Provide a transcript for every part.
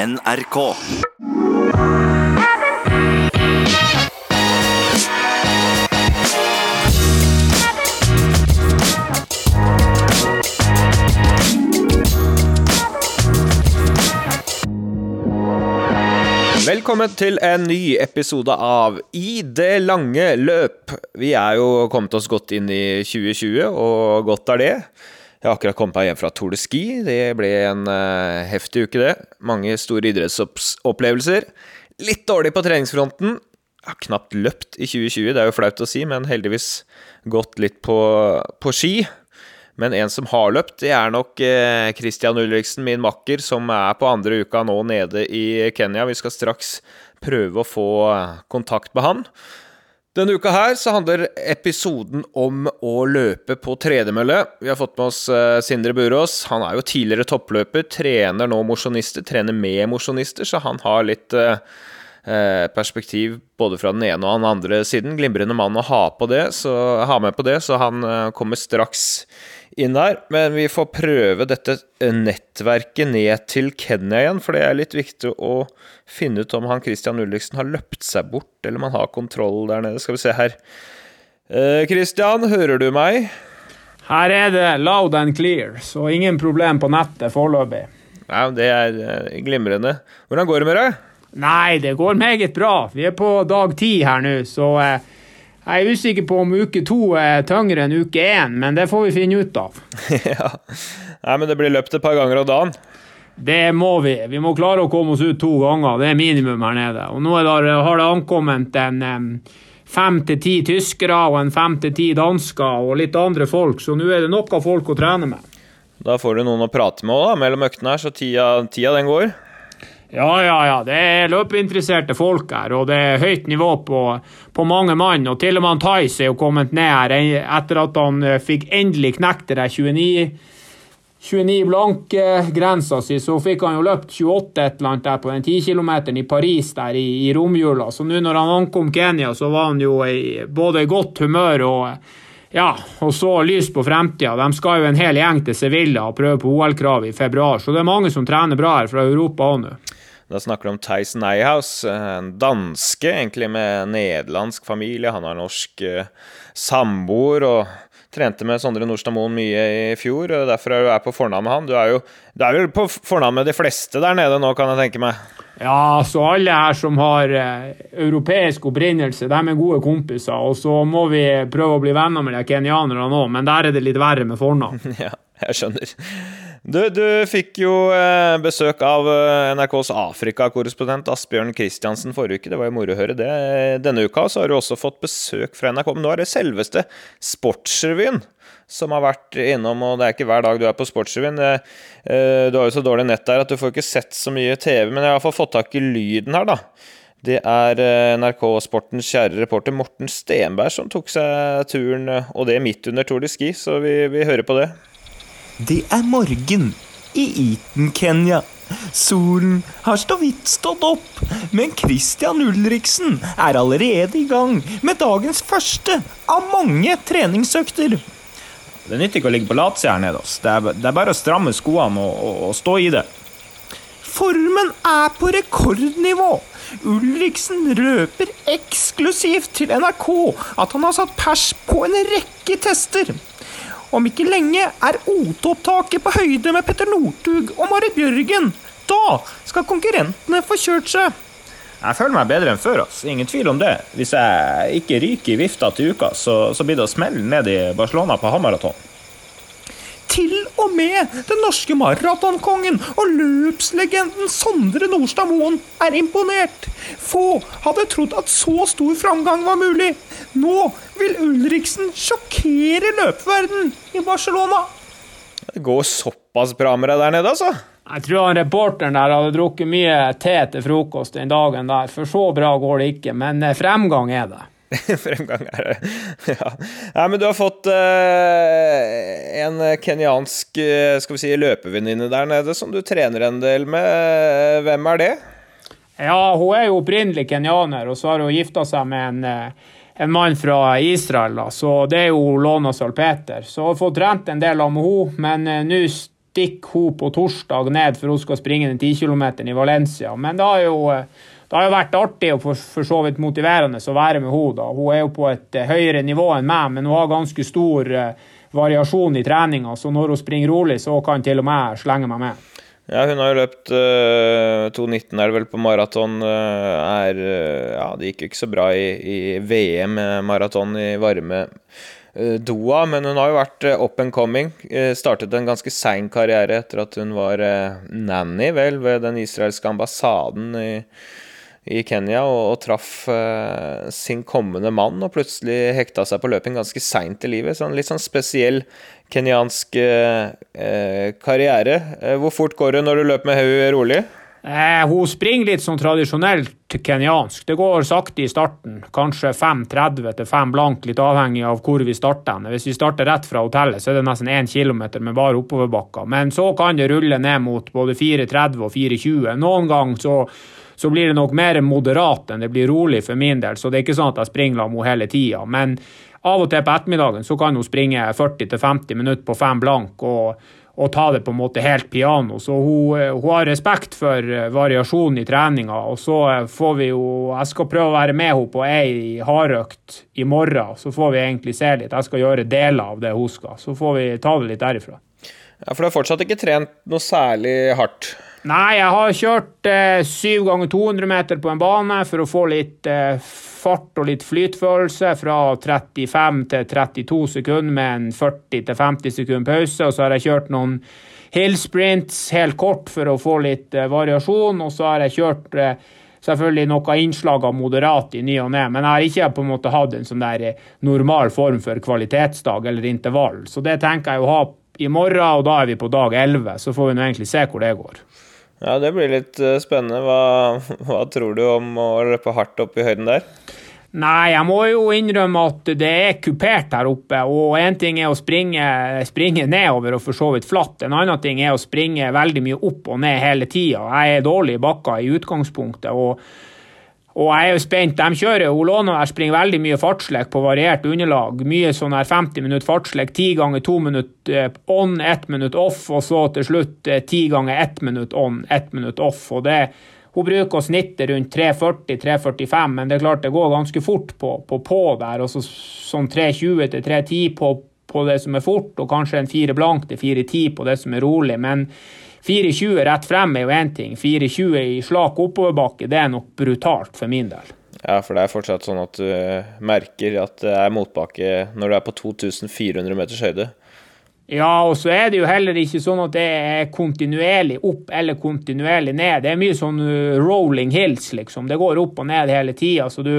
NRK. Velkommen til en ny episode av I det lange løp. Vi er jo kommet oss godt inn i 2020, og godt er det. Jeg har akkurat kommet meg hjem fra Tour de Ski. Det ble en uh, heftig uke, det. Mange store idrettsopplevelser. Litt dårlig på treningsfronten. Jeg har knapt løpt i 2020, det er jo flaut å si, men heldigvis gått litt på, på ski. Men en som har løpt, det er nok eh, Christian Ulriksen, min makker, som er på andre uka nå nede i Kenya. Vi skal straks prøve å få kontakt med han. Denne uka her så handler episoden om å løpe på tredemølle. Vi har fått med oss uh, Sindre Burås. Han er jo tidligere toppløper, trener nå mosjonister, trener med mosjonister, så han har litt uh, perspektiv både fra den ene og den andre siden. Glimrende mann å ha, på det, så, ha med på det, så han kommer straks inn her. Men vi får prøve dette nettverket ned til Kenya igjen, for det er litt viktig å finne ut om han Christian Ulriksen har løpt seg bort, eller om han har kontroll der nede. Skal vi se her. Eh, Christian, hører du meg? Her er det loud and clear, så ingen problem på nettet foreløpig. Ja, det er eh, glimrende. Hvordan går det med deg? Nei, det går meget bra. Vi er på dag ti her nå, så eh, jeg er usikker på om uke to er tyngre enn uke én, men det får vi finne ut av. ja. Nei, men det blir løpt et par ganger om dagen? Det må vi. Vi må klare å komme oss ut to ganger. Det er minimum her nede. Og nå det, har det ankommet en fem til ti tyskere og en fem til ti dansker og litt andre folk, så nå er det nok av folk å trene med. Da får du noen å prate med òg, mellom øktene her, så tida, tida den går. Ja, ja, ja. Det er løpeinteresserte folk her, og det er høyt nivå på, på mange mann. Og til og med Thais er jo kommet ned her etter at han eh, fikk endelig knekt det 29 29 blank-grensa si, så fikk han jo løpt 28 et eller annet der på den 10 km i Paris der i, i romjula. Så nå når han ankom Kenya, så var han jo i både godt humør og ja, og så lys på fremtida. De skal jo en hel gjeng til Sevilla og prøve på OL-kravet i februar, så det er mange som trener bra her fra Europa òg nå. Da snakker du om Tyson Eihaus, en danske egentlig med nederlandsk familie. Han har norsk eh, samboer og trente med Sondre Nordstad Moen mye i fjor. og Derfor er du er på fornavn med han. Du er jo du er vel på fornavn med de fleste der nede nå, kan jeg tenke meg? Ja, så alle her som har eh, europeisk opprinnelse, de er gode kompiser. Og så må vi prøve å bli venner med de kenyanerne nå, men der er det litt verre med fornavn. ja, jeg skjønner. Du, du fikk jo eh, besøk av NRKs Afrika-korrespondent Asbjørn Kristiansen forrige uke. Det var jo moro å høre det. Denne uka så har du også fått besøk fra NRK, men nå er det selveste Sportsrevyen som har vært innom, og det er ikke hver dag du er på Sportsrevyen. Eh, du har jo så dårlig nett der at du får ikke sett så mye TV, men jeg har iallfall fått tak i lyden her, da. Det er NRK Sportens kjære reporter Morten Stenberg som tok seg turen, og det midt under Tour de Ski, så vi, vi hører på det. Det er morgen i Eton, Kenya. Solen har så vidt stått opp, men Christian Ulriksen er allerede i gang med dagens første av mange treningsøkter. Det nytter ikke å ligge på latsida her nede. Det er, det er, bare å stramme skoene og, og, og stå i det. Formen er på rekordnivå. Ulriksen røper eksklusivt til NRK at han har satt pers på en rekke tester. Om ikke lenge er OT-opptaket på høyde med Petter Northug og Marit Bjørgen. Da skal konkurrentene få kjørt seg. Jeg føler meg bedre enn før. ass. Ingen tvil om det. Hvis jeg ikke ryker i vifta til uka, så, så blir det å smelle ned i Barcelona på halvmaraton. Til og med den norske maratonkongen og løpslegenden Sondre Nordstad Moen er imponert. Få hadde trodd at så stor framgang var mulig. Nå vil Ulriksen sjokkere løpeverden i Barcelona. Det går såpass bra med deg der nede, altså? Jeg tror han reporteren der hadde drukket mye te til frokost den dagen der, for så bra går det ikke. Men eh, fremgang er det. fremgang er det. ja. Nei, men du har fått uh, en kenyansk uh, skal vi si, løpevenninne der nede som du trener en del med. Hvem er det? Ja, hun er jo opprinnelig kenyaner, og så har hun gifta seg med en uh, en mann fra Israel, da, så det er jo Lona Salpeter. Så hun har fått trent en del av med henne, men nå stikker hun på torsdag ned for hun skal springe den 10 km i Valencia. Men da er jo, det har jo vært artig og for, så vidt motiverende å være med henne. Hun er jo på et høyere nivå enn meg, men hun har ganske stor variasjon i treninga. Så når hun springer rolig, så kan til og med slenge meg med. Ja, hun har jo løpt uh, 2,19 er det vel på maraton. Uh, er uh, Ja, det gikk jo ikke så bra i, i VM maraton i varme Doha, men hun har jo vært up and coming. startet en ganske sein karriere etter at hun var nanny, vel, ved den israelske ambassaden i i Kenya og, og traff uh, sin kommende mann, og plutselig hekta seg på løping ganske seint i livet. Sånn litt sånn spesiell kenyansk uh, karriere. Uh, hvor fort går det når du løper med hodet rolig? hun springer litt sånn tradisjonelt kenyansk. Det går sakte i starten. Kanskje 5.30 til 5 blank, litt avhengig av hvor vi starter. Hvis vi starter rett fra hotellet, så er det nesten 1 km med bare oppoverbakker. Men så kan det rulle ned mot både 4.30 og 4.20. Noen ganger så så blir det nok mer moderat enn det blir rolig for min del. Så det er ikke sånn at jeg springer med henne hele tida. Men av og til på ettermiddagen så kan hun springe 40-50 minutter på fem blank og, og, ta det på en måte helt piano. Så hun, hun har respekt for variasjon i treninga. Og så får vi jo Jeg skal prøve å være med henne på ei hardøkt i morgen. Så får vi egentlig se litt. Jeg skal gjøre deler av det hun skal. Så får vi ta det litt derifra. Ja, For du har fortsatt ikke trent noe særlig hardt? Nei, jeg har kjørt eh, 7 ganger 200 meter på en bane for å få litt eh, fart og litt flytfølelse. Fra 35 til 32 sekunder med en 40 til 50 sekund pause. Og så har jeg kjørt noen hill sprints helt kort for å få litt eh, variasjon. Og så har jeg kjørt eh, selvfølgelig noe innslag av moderat i ny og ne, men jeg har ikke på en måte hatt en sånn der eh, normal form for kvalitetsdag eller intervall. Så det tenker jeg å ha i morgen, og da er vi på dag 11. Så får vi nå egentlig se hvor det går. Ja, det blir litt eh, spennende. Hva, hva tror du om å løpe hardt opp i høyden der? Nei, jeg må jo innrømme at det er kupert her oppe. Og én ting er å springe, springe, nedover og for så vidt flatt. En annen ting er å springe veldig mye opp og ned hele tida. Jeg er dårlig i bakka i utgangspunktet. og og jeg er jo spent. De kjører Olona der springer veldig mye fartslek på variert underlag. Mye sånn her 50 minutt fartslek, 10 ganger 2 minutt eh, on, 1 minutt off, og så til slutt 10 eh, ganger 1 minutt on, 1 minutt off. og det hun bruker å snitte rundt 3.40-3.45, men det er klart det går ganske fort på på, på der. og så, Sånn 3.20 til 3.10 på, på det som er fort, og kanskje en 4 blank til 4.10 på det som er rolig. men 4,20 rett frem er jo én ting. 4,20 i slak oppoverbakke, det er nok brutalt for min del. Ja, for det er fortsatt sånn at du merker at det er motbakke når du er på 2400 meters høyde. Ja, og så er det jo heller ikke sånn at det er kontinuerlig opp eller kontinuerlig ned. Det er mye sånn uh, rolling hills, liksom. Det går opp og ned hele tida. Så du,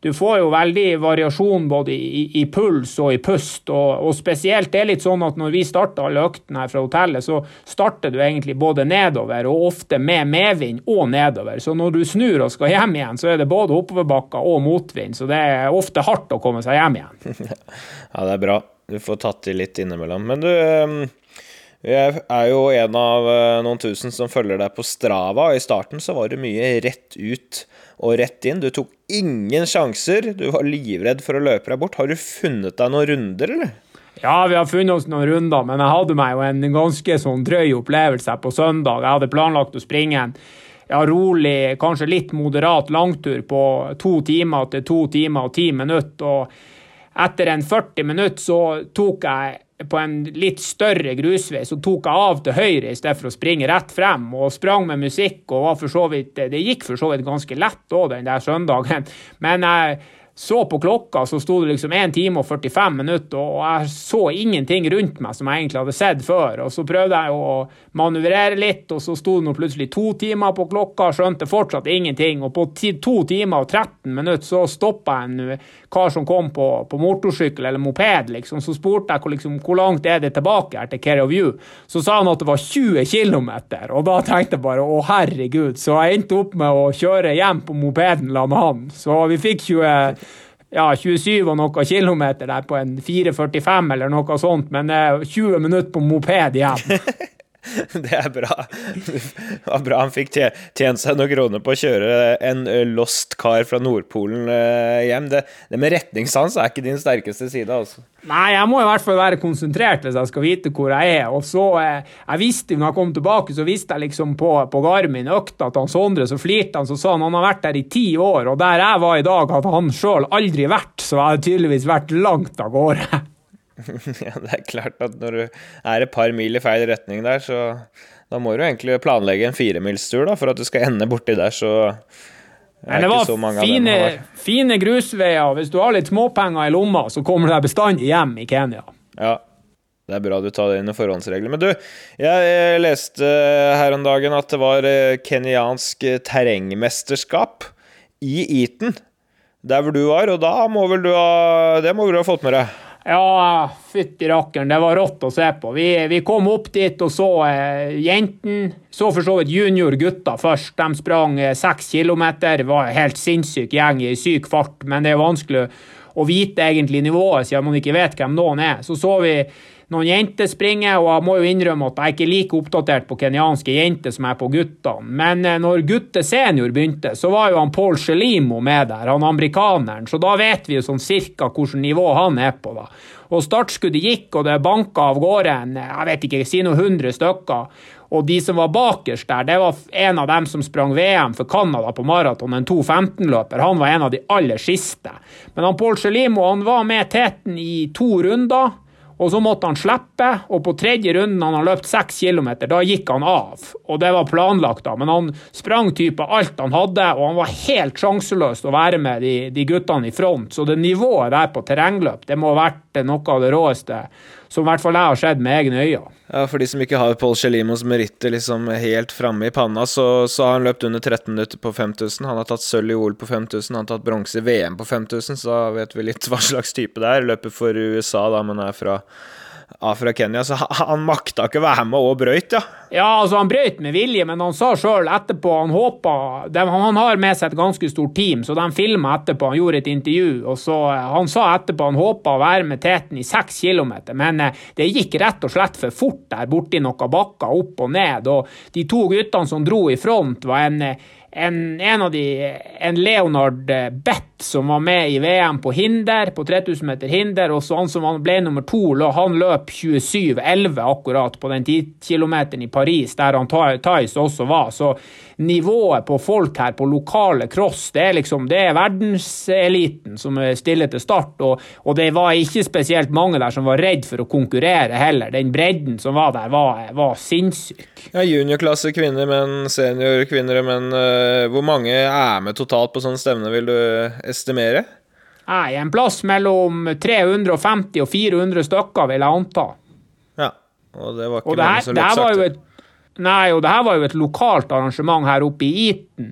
du får jo veldig variasjon både i, i puls og i pust. Og, og, spesielt det er litt sånn at når vi starter alle øktene her fra hotellet, så starter du egentlig både nedover og ofte med medvind og nedover. Så når du snur og skal hjem igjen, så er det både oppoverbakker og motvind. Så det er ofte hardt å komme seg hjem igjen. ja, det er bra. Du får tatt i litt innimellom. Men du ehm, jeg er jo en av eh, noen tusen som følger deg på Strava. I starten så var det mye rett ut og rett inn. Du tok ingen sjanser. Du var livredd for å løpe deg bort. Har du funnet deg noen runder, eller? Ja, vi har funnet oss noen runder, men jeg hadde meg jo en ganske sånn drøy opplevelse på søndag. Jeg hadde planlagt å springe en ja, rolig, kanskje litt moderat langtur på to timer til to timer og ti minutter. Og etter en 40 minutter så tok jeg på en litt større grusvei, så tok jeg av til høyre i stedet for å springe rett frem, og sprang med musikk og var for så vidt Det gikk for så vidt ganske lett òg den der søndagen, men jeg så på klokka, så sto det liksom 1 time og 45 minutter, og jeg så ingenting rundt meg som jeg egentlig hadde sett før. Og så prøvde jeg å manøvrere litt, og så sto det nå plutselig to timer på klokka, skjønte fortsatt ingenting. Og på to timer og 13 minutter så stoppa en kar som kom på, på motorsykkel eller moped, liksom. Så spurte jeg liksom, hvor langt er det tilbake her til Care of You. Så sa han at det var 20 km, og da tenkte jeg bare å herregud. Så jeg endte opp med å kjøre hjem på mopeden la med han. Så vi fikk 20 ja, 27 og noe kilometer der på en 4,45 eller noe sånt, men 20 minutter på moped igjen. Det er bra. Det var bra han fikk tjent seg noen kroner på å kjøre en lost car fra Nordpolen hjem. Det, det med retningssans er ikke din sterkeste side, altså. Nei, jeg må i hvert fall være konsentrert hvis jeg skal vite hvor jeg er. Og så, eh, jeg visste når jeg kom tilbake, så visste jeg liksom på, på Garmin økta til han Sondre, så flirte han, så sa han han har vært der i ti år, og der jeg var i dag, hadde han sjøl aldri vært, så jeg hadde tydeligvis vært langt av gårde. Ja, det er klart at når du er et par mil i feil retning der, så da må du egentlig planlegge en firemilstur da, for at du skal ende borti der, så Men det var mange av dem fine, fine grusveier. Hvis du har litt småpenger i lomma, så kommer du deg bestandig hjem i Kenya. Ja, det er bra du tar det inn i forhåndsreglene. Men du, jeg eh, leste her om dagen at det var eh, kenyansk eh, terrengmesterskap i Eton, der hvor du var, og da må vel du ha Det må du ha fått med deg? Ja, fytti rakkeren, det var rått å se på. Vi, vi kom opp dit og så eh, jentene. Så for så vidt junior-gutta først. De sprang eh, kilometer. Var en helt sinnssyk gjeng i syk fart, men det er vanskelig å vite egentlig nivået siden man ikke vet hvem noen er. Så så vi noen jenter springer, og jeg må jo innrømme at jeg ikke er like oppdatert på kenyanske jenter som jeg er på guttene. Men eh, når gutte senior begynte, så var jo han Paul Shelimo med der, han amerikaneren, så da vet vi jo sånn cirka hvilket nivå han er på, da. Og startskuddet gikk, og det banka av gårde en, jeg vet ikke, si noen hundre stykker. Og de som var bakerst der, det var en av dem som sprang VM for Canada på maraton, en 2.15-løper. Han var en av de aller siste. Men han Paul Scelimo han var med teten i to runder. Og så måtte han slippe, og på tredje runden han har løpt seks kilometer, da gikk han av. Og det var planlagt, da, men han sprang type alt han hadde, og han var helt sjanseløs å være med de, de guttene i front. Så det nivået der på terrengløp, det må ha vært noe av det råeste som i hvert fall jeg har sett med egne øyne. Ja, For de som ikke har Paul Celimos meritter liksom helt framme i panna, så, så har han løpt under 13 minutter på 5000. Han har tatt sølv i OL på 5000, han har tatt bronse i VM på 5000, så da vet vi litt hva slags type det er. Løper for USA, da, men er fra, fra Kenya. Så han, makta ikke være med og brøyt, ja. Ja, altså Han brøyt med vilje, men han sa sjøl etterpå han håpa Han har med seg et ganske stort team, så de filma etterpå. Han gjorde et intervju, og så Han sa etterpå han håpa å være med teten i seks kilometer, men eh, det gikk rett og slett for fort der borti noen bakker opp og ned. Og de to guttene som dro i front, var en en, en, av de, en Leonard Bett som var med i VM på hinder, på 3000 meter hinder, og så han som ble nummer to, han løp 27,11 akkurat på den 10 kilometeren i Paris, der han Thais også var. Så nivået på folk her på lokale cross, det er liksom det er verdenseliten som stiller til start, og, og det var ikke spesielt mange der som var redd for å konkurrere heller. Den bredden som var der, var, var sinnssyk. Ja, juniorklasse kvinner, men seniorkvinner, men uh, hvor mange er med totalt på sånn stevne, vil du estimere? Nei, en plass mellom 350 og 400 stykker, vil jeg anta. Ja, og det var ikke det her, var jo sakte. et Nei, og det her var jo et lokalt arrangement her oppe i Eton.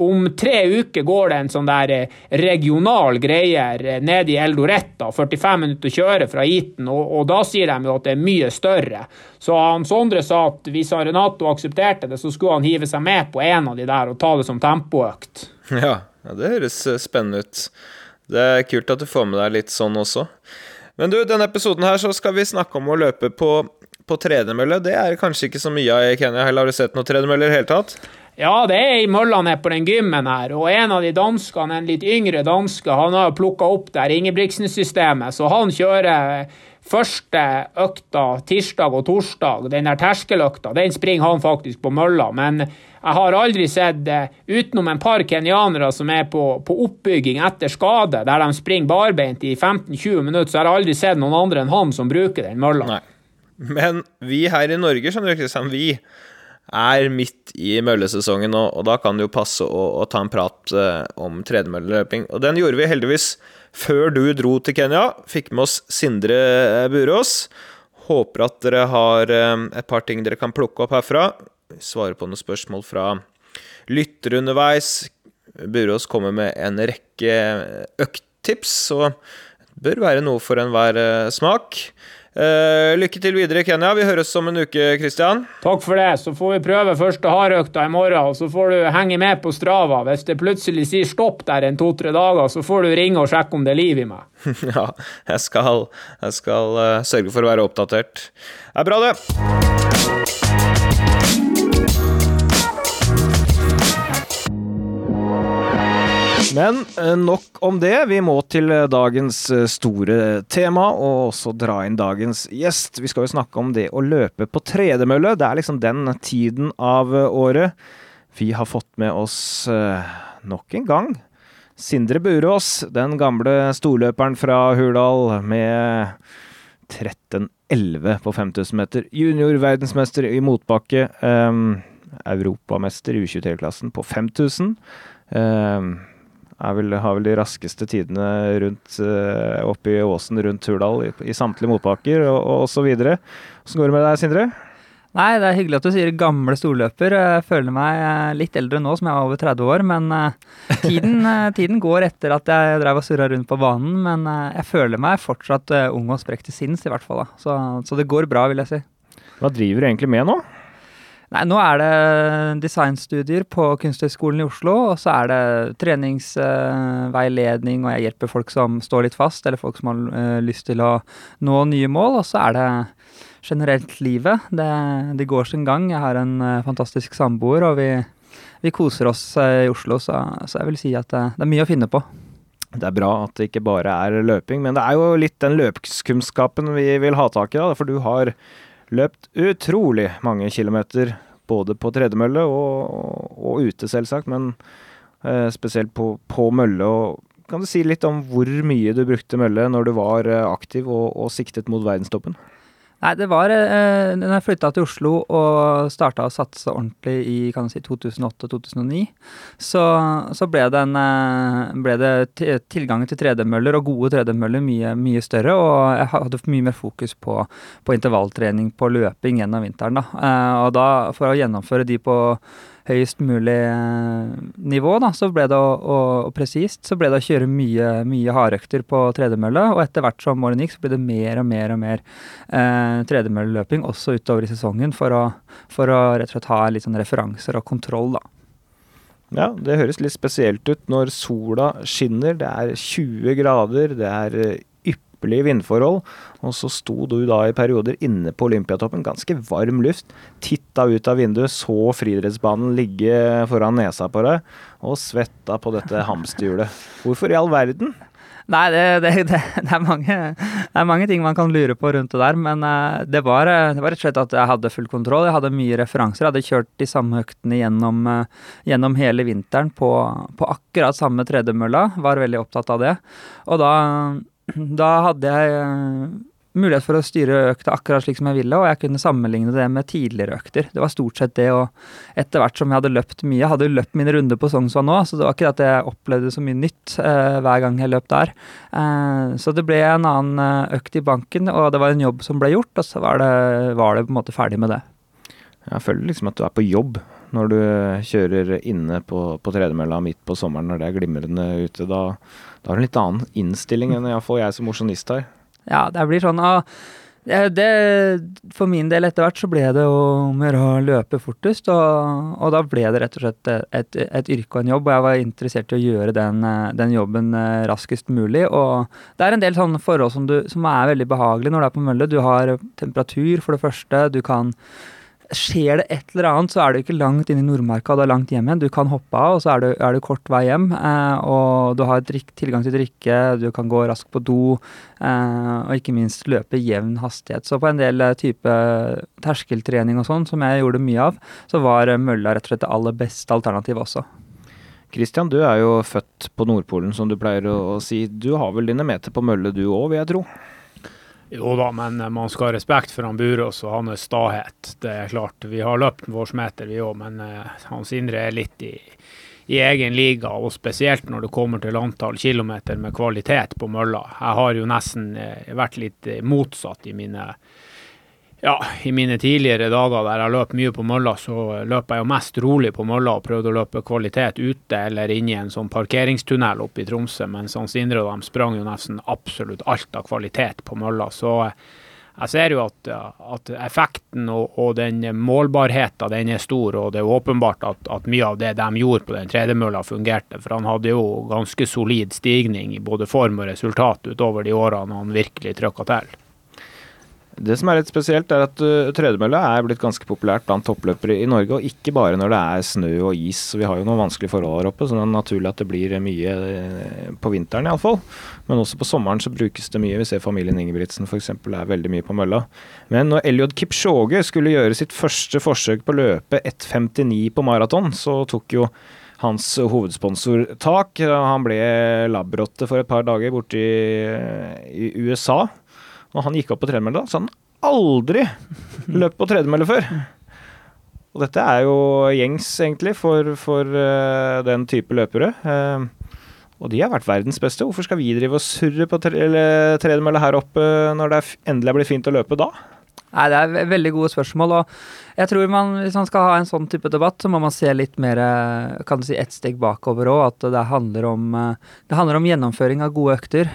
Om tre uker går det en sånn der eh, regional greier ned i Eldoretta, 45 minutter å kjøre fra Eton, og, og da sier de jo at det er mye større. Så han Sondre sa at hvis Renato aksepterte det, så skulle han hive seg med på en av de der og ta det som tempoøkt. Ja, ja, det høres eh, spennende ut. Det er kult at du får med deg litt sånn også. Men du, denne episoden her så skal vi snakke om å løpe på, på tredemølle. Det er kanskje ikke så mye av i Kenya heller. Har du sett noen tredemøller i det hele tatt? Ja, det er ei mølle nede på den gymmen her, og en av de danskene, en litt yngre danske, han har plukka opp der Ingebrigtsen-systemet, så han kjører første økta tirsdag og torsdag, den der terskeløkta, den springer han faktisk på mølla, men jeg har aldri sett, eh, utenom en par kenyanere som er på, på oppbygging etter skade, der de springer barbeint i 15-20 minutter, så har jeg aldri sett noen andre enn han som bruker den mølla. Nei. Men vi her i Norge, skjønner du, Kristian, vi er midt i møllesesongen, og, og da kan det jo passe å, å ta en prat eh, om tredemølleløping. Og den gjorde vi heldigvis før du dro til Kenya. Fikk med oss Sindre eh, Burås. Håper at dere har eh, et par ting dere kan plukke opp herfra. Svare på noen spørsmål fra lyttere underveis. Burås kommer med en rekke økttips, så det bør være noe for enhver eh, smak. Eh, lykke til videre, Kenya. Vi høres om en uke, Kristian. Takk for det. Så får vi prøve første hardøkta i morgen, og så får du henge med på Strava. Hvis det plutselig sier stopp der en to-tre dager, så får du ringe og sjekke om det er liv i meg. ja, jeg skal, jeg skal uh, sørge for å være oppdatert. Det er bra, det. Men eh, nok om det. Vi må til eh, dagens eh, store tema, og også dra inn dagens gjest. Vi skal jo snakke om det å løpe på tredemølle. Det er liksom den tiden av året. Vi har fått med oss nok en gang Sindre Burås, den gamle storløperen fra Hurdal, med 13,11 på 5000 meter. Juniorverdensmester i motbakke. Europamester i U23-klassen på 5000. Um, vel, har vel de raskeste tidene rundt uh, oppe i åsen rundt Hurdal i, i samtlige motbakker og, og så videre. Hvordan går det med deg, Sindre? Nei, det er hyggelig at du sier gamle storløper. Jeg føler meg eh, litt eldre nå som jeg er over 30 år, men uh, tiden, tiden, går etter at jeg drev og surra rundt på banen. Men jeg føler meg fortsatt ung og sprek til sinns, i hvert fall. Så, så det går bra, vil jeg si. Hva driver du egentlig med nå? Nei, nå er det designstudier på Kunsthøgskolen i Oslo, og så er det treningsveiledning, og jeg hjelper folk som står litt fast, eller folk som har uh, lyst til å nå nye mål, og så er det generelt livet. Det, det går sin gang. Jeg har en uh, fantastisk samboer, og vi, vi, koser oss uh, i Oslo, så, så, jeg vil si at det er mye å finne på. Det er bra at det ikke bare er løping, men det er jo litt den løpskunnskapen vi vil ha tak i, da, for du har løpt utrolig mange kilometer, både på tredemølle og, og ute, selvsagt, men eh, spesielt på, på, mølle. og Kan du si litt om hvor mye du brukte mølle når du var eh, aktiv og, og siktet mot verdenstoppen? Nei, det var eh, når jeg flytta til Oslo og starta å satse ordentlig i kan si 2008-2009, så, så, ble, den, eh, ble det tilgangen til tredemøller og gode tredemøller mye, mye større. Og jeg hadde mye mer fokus på, på intervalltrening på løping gjennom vinteren. Da. Eh, og da, for å gjennomføre de på høyest mulig eh, nivå, da, så ble det og, og presist, så ble det å kjøre mye, mye hardøkter på tredemølle. Og etter hvert som årene gikk, så ble det mer og mer og mer eh, tredemølleløping også utover i sesongen for å, for å rett og slett ha litt sånn referanser og kontroll, da. Ja, det høres litt spesielt ut når sola skinner. Det er 20 grader, det er eh, ypperlige vindforhold. Og så sto du da i perioder inne på Olympiatoppen, ganske varm luft. Titta ut av vinduet, så friidrettsbanen ligge foran nesa på deg, og svetta på dette hamsterhjulet. Hvorfor i all verden? Nei, det, det, det, er mange, det, er mange, ting man kan lure på rundt det der. Men uh, det, var, det var rett og slett at jeg hadde full kontroll. Jeg hadde mye referanser. Jeg hadde kjørt de samme øktene gjennom, uh, gjennom hele vinteren på, på akkurat samme tredemølla. Var veldig opptatt av det. Og da da hadde jeg eh, mulighet for å styre økta akkurat slik som jeg ville, og jeg kunne sammenligne det med tidligere økter. Det var stort sett det, og etter hvert som jeg hadde løpt mye Jeg hadde jo løpt mine runder på Sognsvann nå, så det var ikke at jeg opplevde så mye nytt eh, hver gang jeg løp der. Eh, så det ble en annen eh, økt i banken, og det var en jobb som ble gjort, og så var det, var det på en måte ferdig med det. Jeg føler liksom at du er på jobb når du kjører inne på, på tredemølla midt på sommeren når det er glimrende ute. Da, da har du en litt annen innstilling enn iallfall jeg som mosjonist har. Ja, det blir sånn ah, det, For min del etter hvert så ble det jo mer å løpe fortest, og, og, da ble det rett og slett et, et, yrke og en jobb, og jeg var interessert i å gjøre den, den, jobben eh, raskest mulig. Og det er en del sånne forhold som, du, som er veldig behagelige når du er på mølle. Du har temperatur, for det første. Du kan skjer det et eller annet, så er du ikke langt inn i Nordmarka, og er langt hjem igjen. Du kan hoppe av, og så er det, er det kort vei hjem. Eh, og du har drikk, tilgang til drikke, du kan gå raskt på do, eh, og ikke minst løpe jevn hastighet. Så på en del eh, type terskeltrening og sånn, som jeg gjorde mye av, så var mølla rett og slett det aller beste alternativet også. Kristian, du er jo født på Nordpolen, som du pleier å, å si. Du har vel dine meter på mølle du òg, vil jeg tro? Jo da, men man skal ha respekt for han Burås og hans stahet. Det er klart. Vi har løpt vår meter, vi òg, men uh, Hans Indre er litt i, i, egen liga. Og spesielt når det kommer til antall kilometer med kvalitet på mølla. Jeg har jo nesten uh, vært litt motsatt i mine ja, i mine tidligere dager der jeg løp mye på mølla, så løp jeg jo mest rolig på mølla og prøvde å løpe kvalitet ute eller inni en sånn parkeringstunnel oppe i Tromsø, mens Hans Indre og dem sprang jo nesten absolutt alt av kvalitet på mølla. Så jeg ser jo at, at effekten og, og, den målbarheten den er stor, og det er åpenbart at, at mye av det de gjorde på den tredemølla fungerte. For han hadde jo ganske solid stigning i både form og resultat utover de årene han virkelig trykka til. Det som er litt spesielt, er at uh, tredemølle er blitt ganske populært blant toppløpere i Norge, og ikke bare når det er snø og is. Vi har jo noen vanskelige forhold her oppe, så det er naturlig at det blir mye uh, på vinteren iallfall. Men også på sommeren så brukes det mye. Vi ser familien Ingebrigtsen f.eks. er veldig mye på mølla. Men når Elliot Kipchoge skulle gjøre sitt første forsøk på å løpe 1,59 på maraton, så tok jo hans hovedsponsor tak. Han ble labrotte for et par dager borte i, i USA. Når han gikk opp på tredemølle, så han aldri løpt på tredemølle før. Og dette er jo gjengs, egentlig, for, for uh, den type løpere. Uh, og de har vært verdens beste. Hvorfor skal vi drive og surre på tredemølle her oppe når det endelig er blitt fint å løpe da? Nei, Det er veldig gode spørsmål. og jeg tror man, Hvis man skal ha en sånn type debatt, så må man se litt mer kan du si, ett steg bakover òg. At det handler, om, det handler om gjennomføring av gode økter.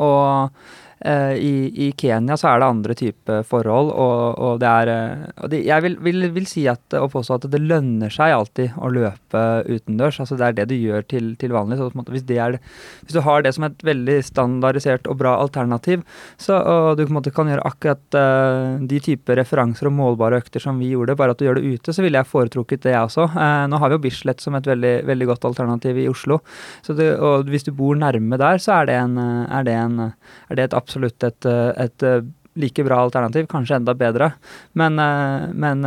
og Eh, I, I, Kenya så er det andre typer forhold, og, og, det er eh, og det, Jeg vil, vil, vil, si at, og påstå at det lønner seg alltid å løpe utendørs. altså Det er det du gjør til, til vanlig. så måte, hvis, er, hvis, du har det som et veldig standardisert og bra alternativ, så, og du måte, kan gjøre akkurat uh, de typer referanser og målbare økter som vi gjorde, bare at du gjør det ute, så ville jeg foretrukket det, jeg også. Uh, nå har vi jo Bislett som et veldig, veldig godt alternativ i Oslo. Det, og hvis du bor nærme der, så er det, en, er det, en, er det et absolutt et, et, like bra alternativ, kanskje enda bedre. Men, men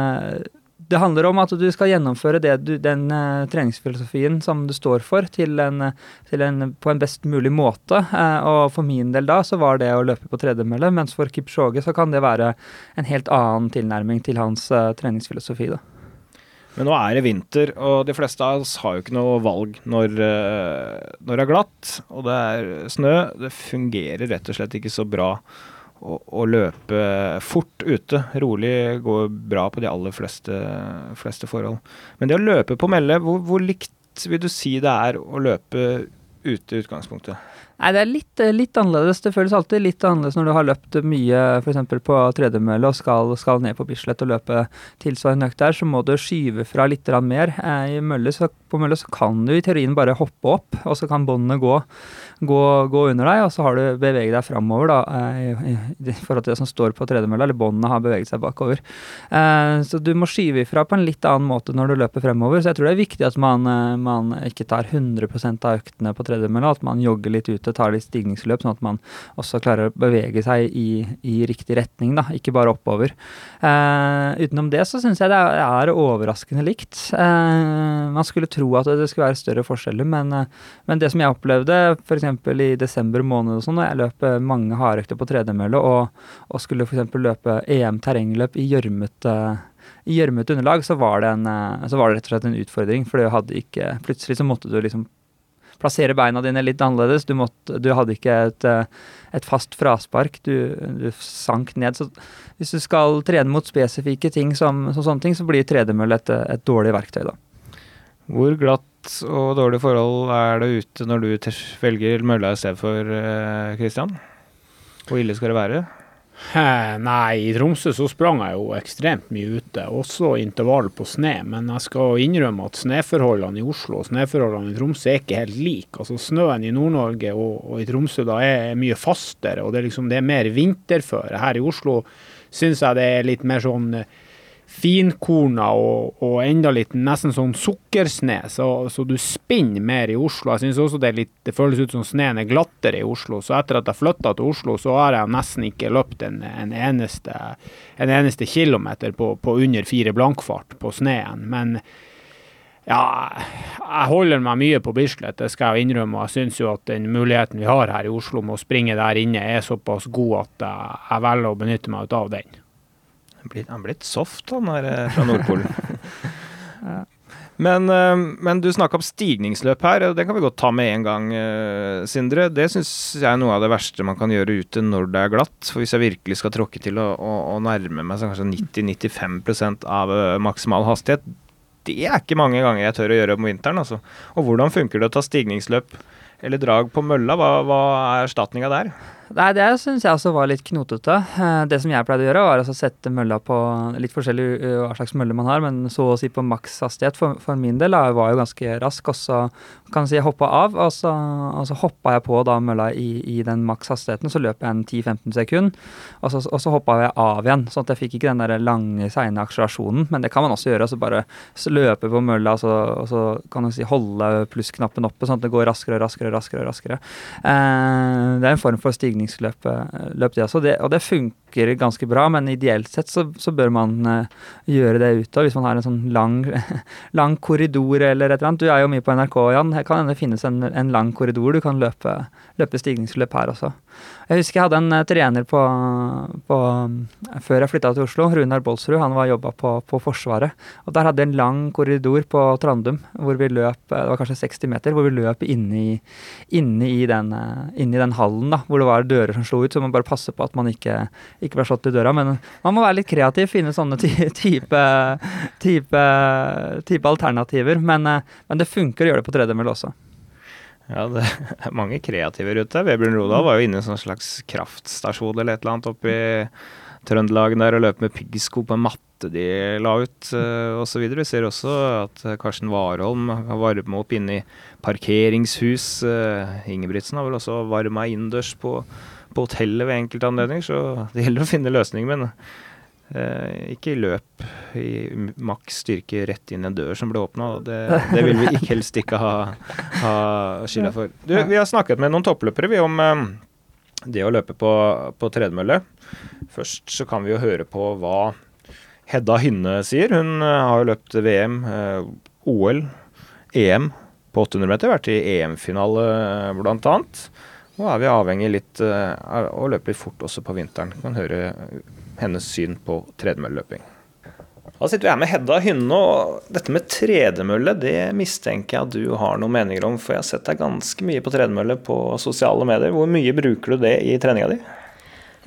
det handler om at du skal gjennomføre du, den treningsfilosofien som du står for, til en, til en, på en best mulig måte. Og for min del da så var det å løpe på tredemølle, mens for Kipchoge så kan det være en helt annen tilnærming til hans treningsfilosofi. da. Men nå er det vinter, og de fleste av oss har jo ikke noe valg når, når det er glatt og det er snø. Det fungerer rett og slett ikke så bra å, å, løpe fort ute. Rolig går bra på de aller fleste, fleste forhold. Men det å løpe på melle, hvor, hvor likt vil du si det er å løpe ute i utgangspunktet? Nei, det er litt, litt, annerledes. Det føles alltid litt annerledes når du har løpt mye f.eks. på tredemølle og skal, skal, ned på Bislett og løpe tilsvarende økt der, så må du skyve fra litt mer. Eh, mølle så, på mølle så kan du i teorien bare hoppe opp, og så kan båndene gå, gå, gå, under deg, og så har du beveget deg framover da, eh, i, i, forhold til det som står på tredemølla, eller båndene har beveget seg bakover. Eh, så du må skyve ifra på en litt annen måte når du løper fremover. Så jeg tror det er viktig at man, eh, man ikke tar 100 av øktene på tredemølla, at man jogger litt ute tar litt stigningsløp, sånn at man også klarer å bevege seg i, i riktig retning, da, ikke bare oppover. Utenom det så syns jeg det er, er overraskende likt. Man skulle tro at det skulle være større forskjeller, men, men det som jeg opplevde f.eks. i desember måned og sånn, da jeg løp mange hardøkter på tredemølle og, og skulle f.eks. løpe EM terrengløp i gjørmete i gjørmete underlag, så var, det en, så var det rett og slett en utfordring. For det hadde ikke Plutselig så måtte du liksom plassere beina dine litt annerledes. Du, måtte, du hadde ikke et, eh, et fast fraspark. Du, du, sank ned. Så hvis du skal trene mot spesifikke ting som, som sånne ting, så blir tredemølle et, et dårlig verktøy, da. Hvor glatt og dårlige forhold er det ute når du velger mølla i stedet for, Kristian? Eh, Hvor ille skal det være? Nei, i Tromsø så sprang jeg jo ekstremt mye ute, også intervall på sne. Men jeg skal innrømme at sneforholdene i Oslo og sneforholdene i Tromsø er ikke helt like. Altså Snøen i Nord-Norge og, og, i Tromsø da er mye fastere, og det er, liksom, det er mer vinterføre. Her i Oslo syns jeg det er litt mer sånn finkorna og, og, enda litt nesten sånn sukkersne, så, så du spinner mer i Oslo. Jeg syns også det, litt, det, føles ut som sneen er glattere i Oslo. Så etter at jeg flytta til Oslo, så har jeg nesten ikke løpt en, en, eneste, en eneste, kilometer på, på under fire blankfart på sneen. Men ja, jeg holder meg mye på Bislett, det skal jeg innrømme. Jeg syns jo at den muligheten vi har her i Oslo med å springe der inne, er såpass god at jeg velger å benytte meg av den. Han er blitt soft, han er eh, fra Nordpolen. men, eh, men, du snakka om stigningsløp her, og det kan vi godt ta med en gang, eh, Sindre. Det syns jeg er noe av det verste man kan gjøre ute når det er glatt. For hvis jeg virkelig skal tråkke til å, å, å nærme meg så kanskje 90-95% av maksimal hastighet, det er ikke mange ganger jeg tør å gjøre om vinteren. Altså. Og hvordan funker det å ta stigningsløp eller drag på mølla. Hva, hva er erstatninga der? Nei, det syns jeg også var litt knotete. Eh, det som jeg pleide å gjøre, var å sette mølla på litt forskjellig hva slags mølle man har, men så å si på maks hastighet. For, for min del jeg var jo ganske rask, og så kan si jeg hoppa av, og så, og så hoppa jeg på da mølla i, i den maks hastigheten. Så løp jeg en 10-15 sekunder, og så, og så hoppa jeg av igjen. Sånn at jeg fikk ikke den der lange, seine akselerasjonen. Men det kan man også gjøre. altså Bare løpe på mølla, og så, og så kan du si holde plussknappen oppe, sånn at det går raskere og raskere og raskere. raskere. Eh, det er en form for stigning treningsløp løp det. Det, og det funker ganske bra, men ideelt sett så, så bør man uh, gjøre det ute. Hvis man har en sånn lang, lang, korridor eller et eller annet. Du er jo mye på NRK, Jan. Her kan hende finnes en, en lang korridor du kan løpe, løpe stigningsløp her også. Jeg husker jeg hadde en uh, trener på, på Før jeg flytta til Oslo, Runar Bolsrud, han var jobba på, på, Forsvaret. Og der hadde jeg en lang korridor på Trandum hvor vi løp, eh, det var kanskje 60 meter, hvor vi løp inni, i, den, inni den hallen da, hvor det var dører som slo ut, så man bare passer på at man ikke, ikke bli slått i døra. Men man må være litt kreativ, finne sånne type, type, type alternativer. Men, eh, men, det funker å gjøre det på tredemølle også. Ja, det er mange kreative ute. Vebjørn Rodal var jo inne i en sånn slags kraftstasjon eller et eller annet oppi Trøndelag der og løp med piggsko på en matte de la ut uh, osv. Vi ser også at Karsten Warholm har varma opp inne i parkeringshus. Ingebrigtsen har vel også varma innendørs på, på hotellet ved enkelte anledninger, så det gjelder å finne løsninger. Men eh, ikke løp i maks styrke rett inn en dør som ble åpna. Det, det, vil vi ikke helst ikke ha, ha skylda for. Du, vi har snakket med noen toppløpere vi om eh, det å løpe på, på tredemølle. Først så kan vi jo høre på hva Hedda Hynne sier. Hun uh, har jo løpt VM, uh, OL, EM på 800 meter. Vært i EM-finale uh, bl.a. Nå er vi avhengig litt uh, av å løpe litt fort også på vinteren. Vi kan høre hennes syn på tredemølleløping. Da sitter vi her med Hedda Hynne, og dette med tredemølle det mistenker jeg at du har noen meninger om, for jeg har sett deg ganske mye på tredemølle på sosiale medier. Hvor mye bruker du det i treninga di?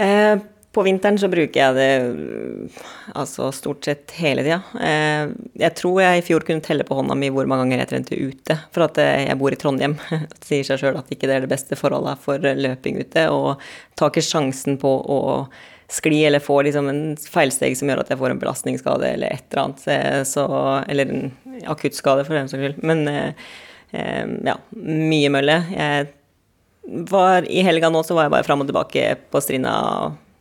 Eh, på vinteren så bruker jeg det altså stort sett hele tida. Eh, jeg tror jeg i fjor kunne telle på hånda mi hvor mange ganger jeg trente ute. For at eh, jeg bor i Trondheim. Det sier seg sjøl at ikke det er det beste forholdet for løping ute. Og tar ikke sjansen på å skli eller få liksom en feilsteg som gjør at jeg får en belastningsskade eller et eller annet. Eh, så, eller en akuttskade, for den saks skyld. Men ja, mye mølle. Jeg var, I helga nå så var jeg bare fram og tilbake på Strinda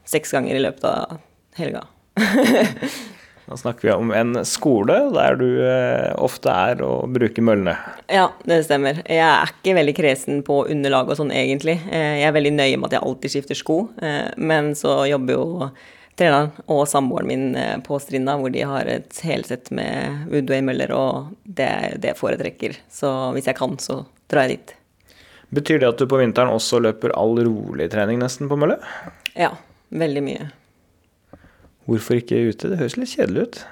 seks ganger i løpet av helga. Da snakker vi om en skole der du eh, ofte er og bruker møllene. Ja, det stemmer. Jeg er ikke veldig kresen på underlag og sånn egentlig. Eh, jeg er veldig nøye med at jeg alltid skifter sko, eh, men så jobber jo treneren og samboeren min på Strinda, hvor de har et helsett med Woodway-møller, og det er det jeg foretrekker. Så hvis jeg kan, så drar jeg dit. Betyr det at du på vinteren også løper all rolig trening nesten på mølle? Ja, Veldig mye. Hvorfor ikke ute? Det høres litt kjedelig ut.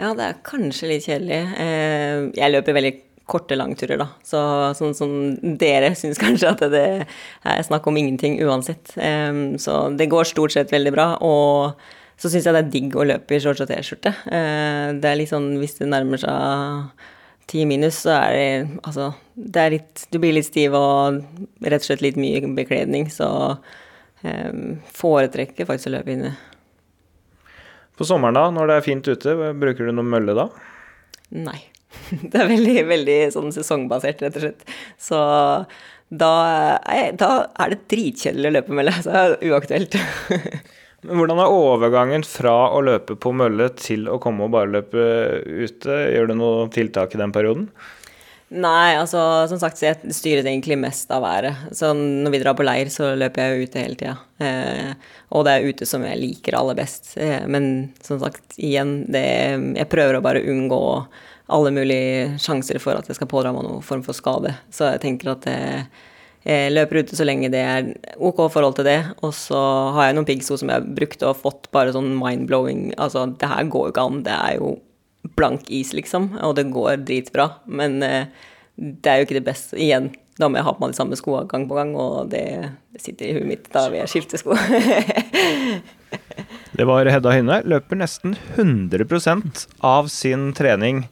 Ja, det er kanskje litt kjedelig. Eh, jeg løper veldig korte langturer, da. Så sånn som dere syns kanskje at det er snakk om ingenting uansett. Så det går stort sett veldig bra. Og så syns jeg det er digg å løpe i shorts og T-skjorte. Eh, det er litt sånn hvis det nærmer seg ti minus, så er det altså det er litt Du blir litt stiv og rett og slett litt mye bekledning, så foretrekker faktisk å løpe inne. På sommeren, da, når det er fint ute, bruker du noe mølle da? Nei. Det er veldig, veldig sånn sesongbasert, rett og slett. Så da, da er det dritkjedelig å løpe mølle. Så det er uaktuelt. Men hvordan er overgangen fra å løpe på mølle til å komme og bare løpe ute? Gjør du noe tiltak i den perioden? Nei, altså som sagt så jeg styrer egentlig mest av været. Så når vi drar på leir, så løper jeg ute hele tida. Eh, og det er ute som jeg liker aller best. Eh, men som sagt, igjen, det, jeg prøver å bare unngå alle mulige sjanser for at jeg skal pådra meg noen form for skade. Så jeg tenker at jeg, jeg løper ute så lenge det er OK forhold til det. Og så har jeg noen piggsko som jeg har brukt og fått bare sånn mind-blowing Altså, det her går jo ikke an. Det er jo blank is, liksom, og det går dritbra. Men eh, det er jo ikke det beste. Igjen, da må jeg ha på meg de samme skoene gang på gang, og det, det sitter i huet mitt. Da vil jeg skifte sko. det var Hedda Hynne. Løper nesten 100% av sin trening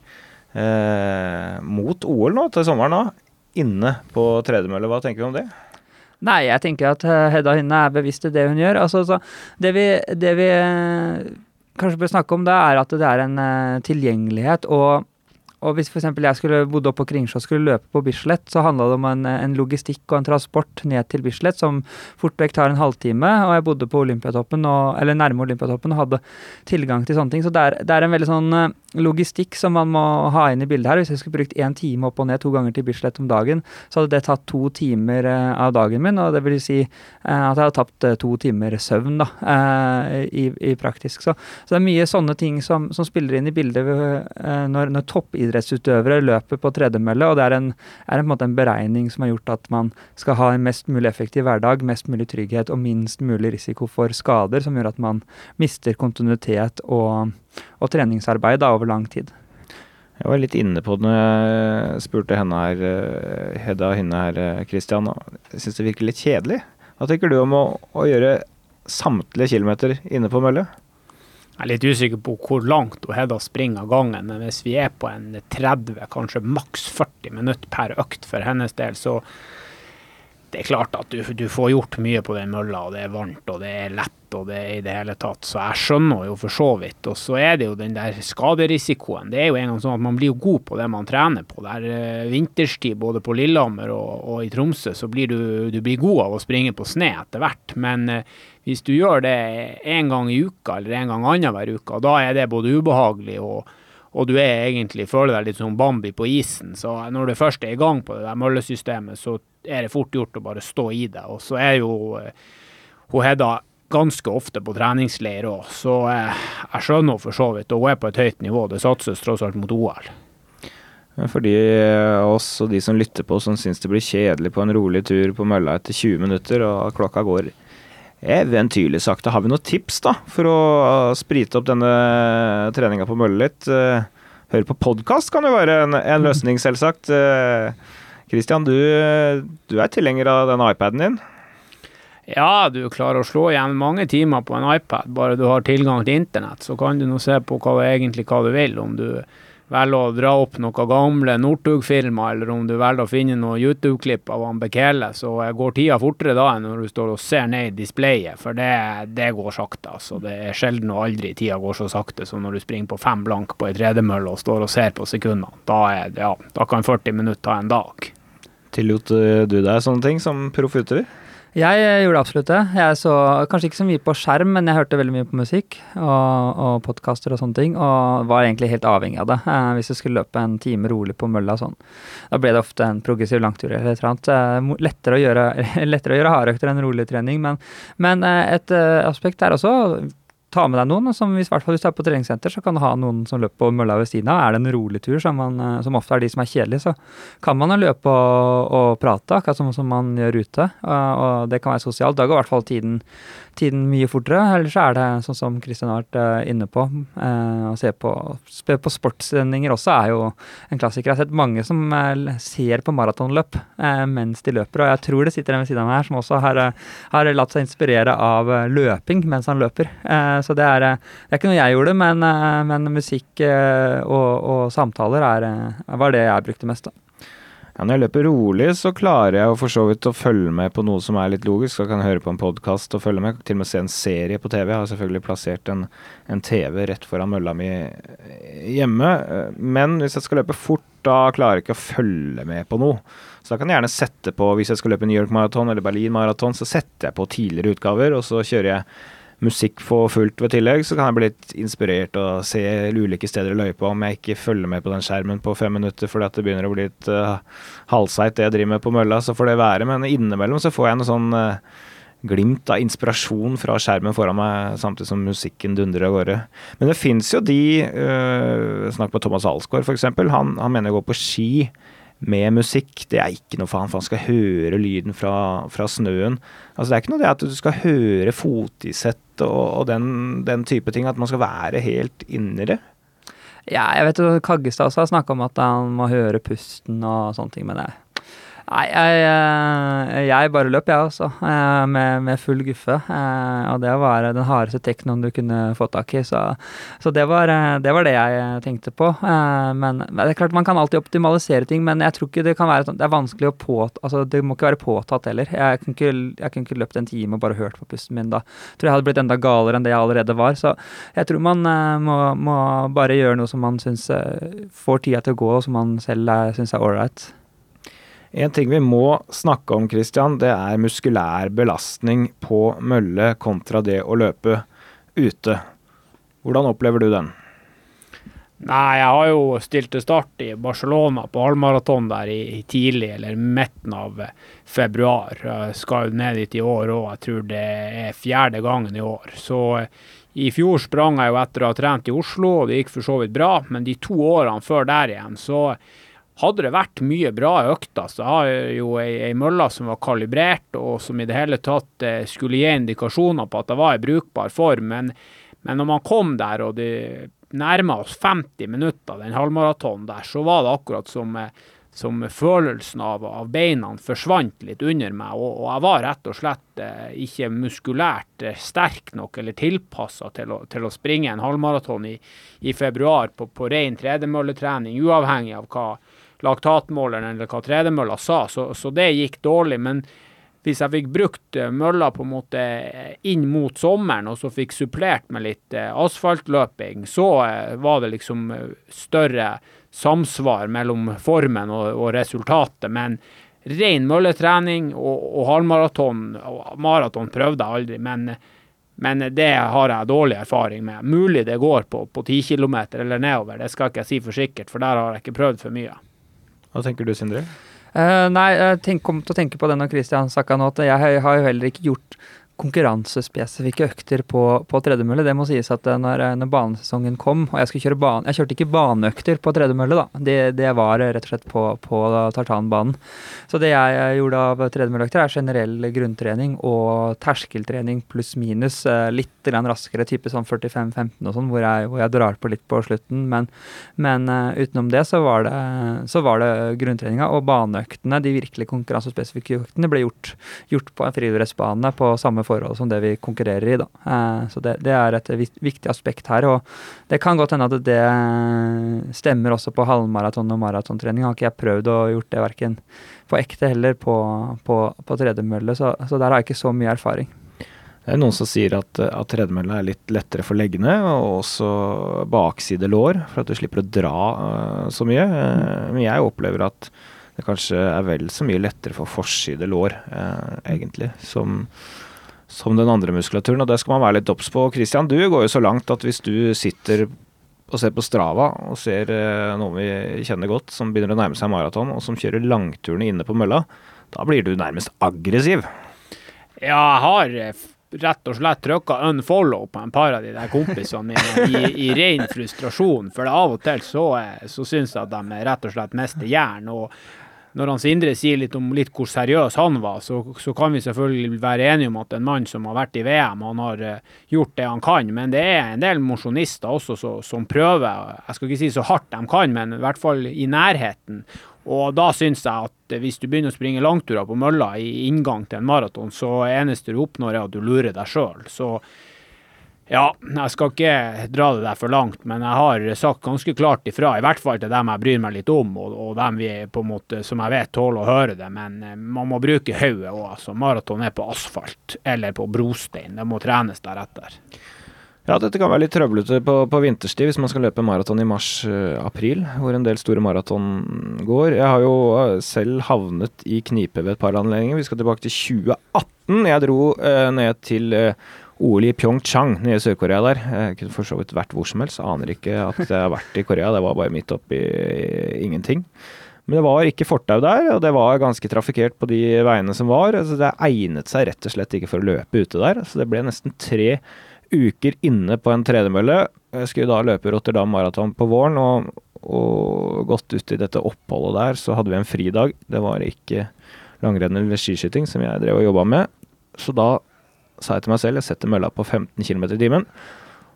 eh, mot OL nå til sommeren. nå. inne på tredemølle. Hva tenker du om det? Nei, jeg tenker at eh, Hedda Hynne er bevisst i det hun gjør. Altså, så det vi, det vi kanskje bør snakke om, det er at det er en uh, tilgjengelighet. og og hvis f.eks. jeg skulle bodd oppe på Kringsjå og skulle løpe på Bislett, så handla det om en, en, logistikk og en transport ned til Bislett som fort vekk tar en halvtime. Og jeg bodde på Olympiatoppen, og, eller nærme Olympiatoppen og hadde tilgang til sånne ting. Så det er, det er en veldig sånn uh, logistikk som man må ha inn i bildet her. Hvis jeg skulle brukt én time opp og ned to ganger til Bislett om dagen, så hadde det tatt to timer uh, av dagen min. Og det vil si uh, at jeg hadde tapt to timer søvn, da, i, i, praktisk. Så, så, det er mye sånne ting som, som spiller inn i bildet når, når toppidrett idrettsutøvere løper på tredemølle, og det er en, er en, en, beregning som har gjort at man skal ha en mest mulig effektiv hverdag, mest mulig trygghet og minst mulig risiko for skader, som gjør at man mister kontinuitet og, og treningsarbeid da, over lang tid. Jeg var litt inne på det når jeg spurte henne her, eh, Hedda Hynne her, Christian. Jeg syns det virker litt kjedelig. Hva tenker du om å, å gjøre samtlige kilometer inne på mølle? Jeg er litt usikker på hvor langt Hedda springer av gangen, men hvis vi er på en 30, kanskje maks 40 minutter per økt for hennes del, så det er klart at du, du får gjort mye på den mølla, og det er varmt, og det er lett, og det er i det hele tatt. Så jeg skjønner jo for så vidt. Og så er det jo den der skaderisikoen. Det er jo en gang sånn at man blir jo god på det man trener på. Det er eh, vinterstid både på Lillehammer og, og, i Tromsø, så blir du, du blir god av å springe på sne etter hvert. Men uh, hvis du gjør det en gang i uka eller en gang annenhver uke, da er det både ubehagelig og, og du egentlig føler deg litt som Bambi på isen. Så når du først er i gang på det der møllesystemet, så er det fort gjort å bare stå i det. Og så er jo uh, hun Hedda ganske ofte på treningsleir òg, så uh, jeg skjønner for så vidt. Og hun er på et høyt nivå. Det satses tross alt mot OL. For de oss og de som lytter på, som syns det blir kjedelig på en rolig tur på mølla etter 20 minutter, og klokka går eventyrlig sakte. Har vi noen tips da, for å sprite opp denne treninga på mølle litt? Hør høre på podkast kan jo være en, en løsning, selvsagt. Kristian, eh, du, du, er tilhenger av denne iPaden din? Ja, du klarer å slå igjen mange timer på en iPad, bare du har tilgang til internett. Så kan du nå se på hva, egentlig hva du vil. Om du velger å dra opp noen gamle Northug-filmer, eller om du velger å finne noen YouTube-klipp av han Bekele, så går tida fortere da enn når du står og ser ned i displayet, for det, det går sakte. altså. Det er sjelden og aldri tida går så sakte som når du springer på fem blank på ei tredemølle og står og ser på sekundene. Da, ja, da kan 40 minutter ta en dag. Tillot eh, du deg sånne ting som proff? Jeg gjorde absolutt det. Jeg så kanskje ikke så mye på skjerm, men jeg hørte veldig mye på musikk og, og podkaster og sånne ting, og var egentlig helt avhengig av det. Eh, hvis jeg skulle løpe en time rolig på mølla sånn. Da ble det ofte en progressiv langtur eller et eller annet. Eh, lettere å gjøre, gjøre hardøkter enn rolig trening, men, men eh, et aspekt er også ta med deg noen. Som hvis, hvis du er på treningssenter, så kan du ha noen som løper på mølla ved siden av. Er det en rolig tur, som, man, eh, som ofte er de som er kjedelige, så kan man løpe og, og prate, akkurat som, som man gjør ute. Og, og det kan være sosialt. Da går i hvert fall tiden tiden mye fortere. Eller så er det sånn som Kristian har vært uh, inne på, uh, å se på, på sportssendinger også er jo en klassiker. Jeg har sett mange som uh, ser på maratonløp mens de løper, og jeg tror det sitter en ved siden av meg her som også har, har latt seg inspirere av løping mens han løper. så det er, det er, ikke noe jeg gjorde, men, men musikk og, og, samtaler er, var det jeg brukte mest. da. Ja, når jeg løper rolig, så klarer jeg for så vidt å følge med på noe som er litt logisk. Jeg kan høre på en podkast og følge med. Til og med se en serie på TV. Jeg har selvfølgelig plassert en, en, TV rett foran mølla mi hjemme. Men hvis jeg skal løpe fort, da klarer jeg ikke å følge med på noe. Så da kan jeg gjerne sette på, hvis jeg skal løpe New York Marathon eller Berlin Marathon, så setter jeg på tidligere utgaver, og så kjører jeg musikk for fullt ved tillegg, så kan jeg bli litt inspirert og se ulike steder i løypa om jeg ikke følger med på den skjermen på fem minutter fordi at det begynner å bli litt uh, halvseigt det jeg driver med på mølla, så får det være. Men innimellom så får jeg noe sånn uh, glimt av inspirasjon fra skjermen foran meg, samtidig som musikken dundrer av gårde. Men det fins jo de uh, Snakk med Thomas Alsgaard, f.eks. Han, han mener å gå på ski med musikk. Det er ikke noe for han, for han skal høre lyden fra, fra snøen. Altså Det er ikke noe det at du skal høre fotisett og, og den, den, type ting, at man skal være helt inni det. Ja, jeg vet jo Kaggestad også har snakka om at han må høre pusten og sånne ting, men det Nei, jeg, eh, jeg bare løp, jeg også, eh, med, med full guffe. Eh, Og det var den hardeste teknoen du kunne få tak i, så, så det, var, det var det jeg tenkte på. Men det er klart man kan alltid optimalisere ting, men jeg tror ikke det kan være sånn Det er vanskelig å påta... Altså, det må ikke være påtatt heller. Jeg kunne ikke, jeg kunne ikke løpt en time og bare hørt på pusten min da. Jeg Tror jeg hadde blitt enda galere enn det jeg allerede var. Så jeg tror man må, må bare gjøre noe som man syns får tida til å gå, og som man selv syns er ålreit. En ting vi må snakke om, Christian, det er muskulær belastning på mølle kontra det å løpe ute. Hvordan opplever du den? Nei, jeg har jo stilt til start i Barcelona på halvmaraton der i, tidlig, eller midten av februar. Jeg skal jo ned dit i år òg, jeg tror det er fjerde gangen i år. Så eh, i fjor sprang jeg jo etter å ha trent i Oslo, og det gikk for så vidt bra. Men de to årene før der igjen, så hadde det vært mye bra økter. Så jeg har jo ei, ei mølle som var kalibrert, og som i det hele tatt eh, skulle gi indikasjoner på at det var i brukbar form. Men, men når man kom der, og det nærma oss 50 minutter den halvmaratonen der, så var det akkurat som, eh, som følelsen av, av beina forsvant litt under meg. Og, og jeg var rett og slett eh, ikke muskulært sterk nok eller tilpassa til, til å springe en halvmaraton i, i februar på, på ren tredemølletrening, uavhengig av hva laktatmåleren eller hva tredemølla sa. Så, så det gikk dårlig. men hvis jeg fikk brukt eh, mølla på en måte inn mot sommeren, og så fikk supplert med litt eh, asfaltløping, så eh, var det liksom større samsvar mellom formen og, og resultatet. Men ren mølletrening og, og halvmaraton Maraton prøvde jeg aldri, men, men det har jeg dårlig erfaring med. Mulig det går på, på 10 km eller nedover, det skal ikke jeg si for sikkert, for der har jeg ikke prøvd for mye. Hva tenker du, Sindre? Uh, nei, jeg kom til å tenke på det når Christian snakka nå, at jeg har jo heller ikke gjort konkurransespesifikke økter på, på tredemølle. Det må sies at eh, når, når banesesongen kom, og jeg skulle kjøre bane Jeg kjørte ikke baneøkter på tredemølle, da. Det, det var rett og slett på, på tartanbanen. Så det jeg gjorde av tredemølleøkter, er generell grunntrening og terskeltrening pluss minus. eh, Litt raskere, type sånn 45-15 og sånn, hvor hvor jeg drar på litt på slutten. Men, men eh, utenom det så var det, så var det grunntreninga og baneøktene, de virkelig konkurransespesifikke øktene, ble gjort, gjort på en friidrettsbane på samme forhold som det vi konkurrerer i. Da. Eh, Så det, det er et viktig aspekt her. Og det kan godt hende at det stemmer også på halvmaraton og maratontrening. Har ikke jeg prøvd å gjort det verken på ekte heller på, på, på tredemølle, så, så der har jeg ikke så mye erfaring. Det er noen som sier at, at tredemølla er litt lettere for leggene, og også bakside lår, for at du slipper å dra uh, så mye. Eh, men jeg opplever at det kanskje er vel så mye lettere for forside lår, eh, egentlig, som, som den andre muskulaturen. Og det skal man være litt obs på. Christian, du går jo så langt at hvis du sitter og ser på Strava og ser eh, noen vi kjenner godt, som begynner å nærme seg maraton, og som kjører langturene inne på mølla, da blir du nærmest aggressiv. Ja, jeg har eh, rett og slett trykka unfollow på en par av de der kompisene mine i, i ren frustrasjon. For av og til så, eh, så syns jeg at de rett og slett mister jern. Og når han Sindre sier litt om litt hvor seriøs han var, så, så kan vi selvfølgelig være enige om at en mann som har vært i VM, han har eh, gjort det han kan. Men det er en del mosjonister også så, som prøver, jeg skal ikke si så hardt de kan, men i hvert fall i nærheten. Og da syns jeg at hvis du begynner å springe langturer på mølla i inngang til en maraton, så eneste du oppnår er at du lurer deg sjøl. Så ja, jeg skal ikke dra det der for langt, men jeg har sagt ganske klart ifra, i hvert fall til dem jeg bryr meg litt om, og, og dem vi på en måte, som jeg vet tåler å høre det. Men eh, man må bruke hodet òg. Altså. Maraton er på asfalt eller på brostein. Det må trenes deretter. Ja, dette kan være litt trøblete på, på vinterstid hvis man skal løpe maraton i mars-april, hvor en del store maraton går. Jeg har jo eh, selv havnet i knipe ved et par anledninger. Vi skal tilbake til 2018. Jeg dro eh, ned til eh, OL i Pyeongchang nede i Sør-Korea der. Jeg kunne for så vidt vært hvor som helst. Aner ikke at jeg har vært i Korea. Det var bare midt oppi ingenting. Men det var ikke fortau der, og det var ganske trafikkert på de veiene som var. Altså, det egnet seg rett og slett ikke for å løpe ute der. Så det ble nesten tre uker inne på en tredemølle. Jeg skulle da løpe Rotterdam Marathon på våren, og, og ut i dette oppholdet der, så hadde vi en fridag. Det var ikke langrenn eller skiskyting som jeg drev og jobba med. Så da sa jeg til meg selv jeg setter mølla på 15 km i timen,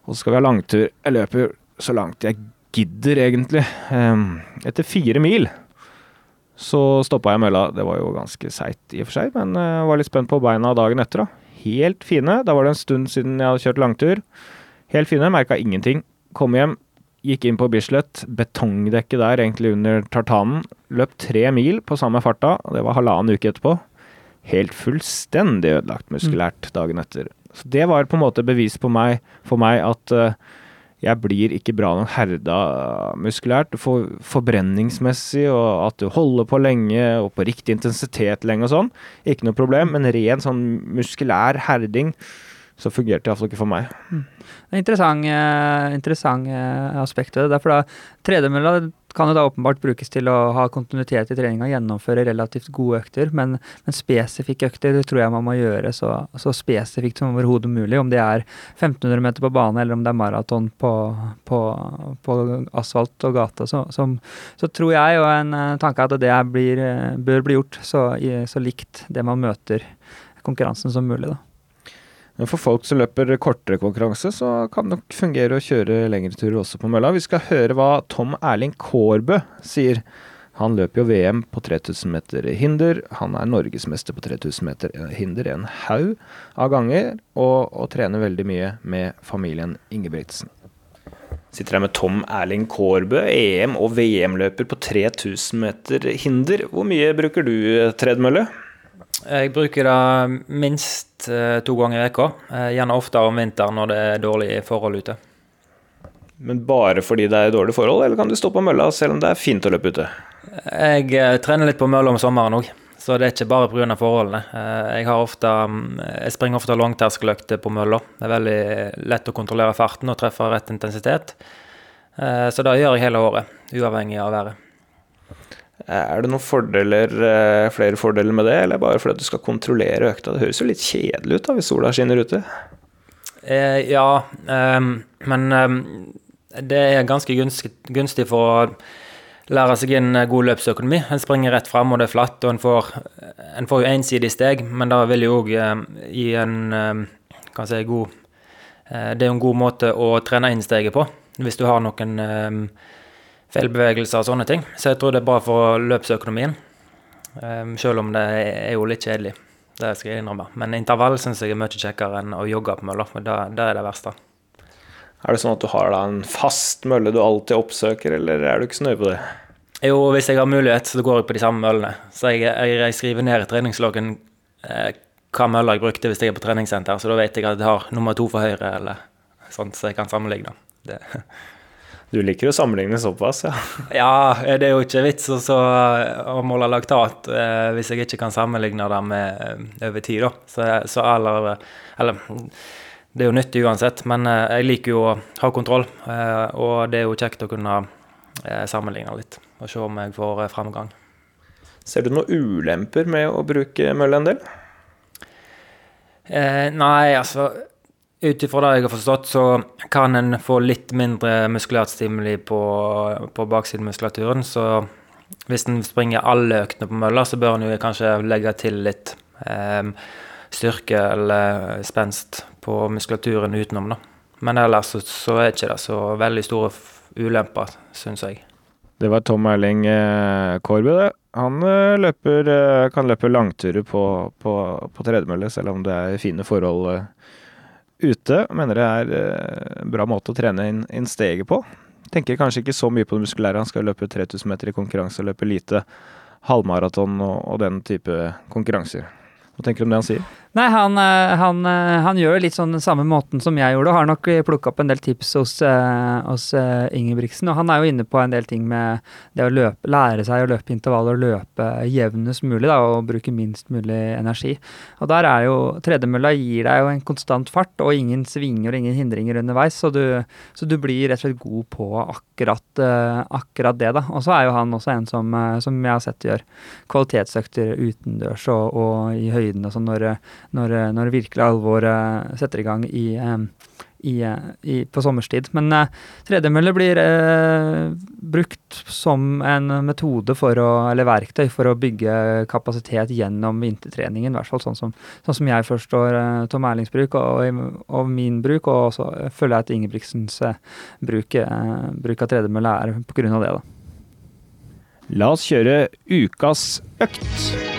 og så skal vi ha langtur. Jeg løper så langt jeg gidder, egentlig. Ehm, Etter fire mil Så stoppa jeg mølla. Det var jo ganske seigt i og for seg, men jeg var litt spent på beina dagen etter. da. Helt fine. Da var det en stund siden jeg hadde kjørt langtur. Helt fine, merka ingenting. Kom hjem, gikk inn på Bislett, betongdekket der egentlig under tartanen. Løp tre mil på samme farta, det var halvannen uke etterpå. Helt fullstendig ødelagt muskulært dagen etter. Så det var på en måte bevis på meg, for meg at uh, jeg blir ikke bra nok herda muskulært. For, forbrenningsmessig, og at du holder på lenge, og på riktig intensitet lenge og sånn. Ikke noe problem, men ren sånn muskulær herding, så fungerte det iallfall ikke for meg. Mm. Det er interessant, eh, interessant eh, aspekt ved det. Derfor da, tredemølla kan jo da åpenbart brukes til å ha kontinuitet i treninga, gjennomføre relativt gode økter, men, men spesifikke økter tror jeg man må gjøre så, så spesifikt som overhodet mulig. Om det er 1500 meter på bane eller om det er maraton på, på, på, asfalt og gate, så, som, så, tror jeg og en eh, tanke at det blir, bør bli gjort så, så likt det man møter konkurransen som mulig. da. Men for folk som løper kortere konkurranse, så kan det nok fungere å kjøre lengre turer også på mølla. Vi skal høre hva Tom Erling Kårbø sier. Han løper jo VM på 3000 meter hinder. Han er norgesmester på 3000 meter hinder en haug av ganger, og, og, trener veldig mye med familien Ingebrigtsen. Sitter her med Tom Erling Kårbø, EM- og VM-løper på 3000 meter hinder. Hvor mye bruker du tredemølle? Jeg bruker det minst uh, to ganger i uka. Uh, gjerne oftere om vinteren når det er dårlige forhold ute. Men bare fordi det er dårlige forhold, eller kan du stå på mølla selv om det er fint å løpe ute? Jeg uh, trener litt på mølla om sommeren òg, så det er ikke bare pga. forholdene. jeg, ofte, um, jeg springer ofte langterskeløkter på mølla. Det er veldig lett å kontrollere farten og treffe rett intensitet. så det gjør jeg hele året, uavhengig av været. Er det noen fordeler, eh, flere fordeler med det, eller bare fordi du skal kontrollere økta? Det høres jo litt kjedelig ut da, hvis sola skinner ute? Eh, ja, eh, men eh, det er ganske gunstig, gunstig, for å lære seg en god løpsøkonomi. En springer rett fram, og det er flatt, og en får, en får jo ensidig steg, men det vil jo òg um, gi en kan si, god Det er jo en god måte å trene inn steget på, hvis du har noen feilbevegelser og sånne ting. Så jeg tror det er bra for løpsøkonomien. Um, selv om det er jo litt kjedelig. Det skal jeg innrømme. Men intervall syns jeg er mye kjekkere enn å jogge på mølla. For det, det, er det verste. Er det sånn at du har da en fast mølle du alltid oppsøker, eller er du ikke så nøye på det? Jo, hvis jeg har mulighet, så går jeg på de samme møllene. Så jeg, jeg, jeg skriver ned i treningsloggen eh, hva møller jeg brukte hvis jeg er på treningssenter, så da vet jeg at jeg har nummer to for høyre, eller sånt, så jeg kan sammenligne. Det. Du liker å sammenligne såpass, ja? ja, det er jo ikke vits å måle laktat eh, hvis jeg ikke kan sammenligne det med eh, over tid, da. Så, så eller, eller Det er jo nyttig uansett, men eh, jeg liker jo å ha kontroll. Eh, og det er jo kjekt å kunne eh, sammenligne litt og se om jeg får eh, framgang. Ser du noen ulemper med å bruke mølle en del? nei, altså ut ifra det jeg har forstått, så kan en få litt mindre muskulært stimuli på, på baksidemuskulaturen. Så hvis en springer alle øktene på mølla, så bør en jo kanskje legge til litt eh, styrke eller spenst på muskulaturen utenom, da. Men ellers så, så er ikke det så veldig store ulemper, syns jeg. Det var Tom Erling eh, Kårbø, det. Han eh, løper, eh, kan løpe langturer på, på, på tredemølle, selv om det er fine forhold eh, ute. Mener det er en eh, bra måte å trene inn, inn steget på. Tenker kanskje ikke så mye på det muskulære. Han skal løpe 3000 meter i konkurranse og løpe lite halvmaraton og, og den type konkurranser. Hva tenker du om det han sier? Nei, han, eh, han, eh, han, gjør litt sånn den samme måten som jeg gjorde, og har nok plukka opp en del tips hos, hos Ingebrigtsen. Og han er jo inne på en del ting med det å løpe, lære seg å løpe intervaller, løpe jevnest mulig da, og bruke minst mulig energi. Og der er jo Tredemølla gir deg jo en konstant fart og ingen svinger og ingen hindringer underveis, så du, så du blir rett og slett god på akkurat, akkurat det, da. Og så er jo han også en som, som jeg har sett gjør kvalitetsøkter utendørs og, og i høyden og sånn når når, eh, når virkelig alvoret setter i gang i, eh, i, eh, i, på sommerstid. Men tredemølle blir brukt som en metode for å, eller verktøy for å bygge kapasitet gjennom vintertreningen. I hvert fall sånn som, sånn som jeg forstår Tom Erlings bruk og, og, min bruk, og så føler jeg at Ingebrigtsens bruk, bruk, av tredemølle er av det. da. La oss kjøre ukas økt.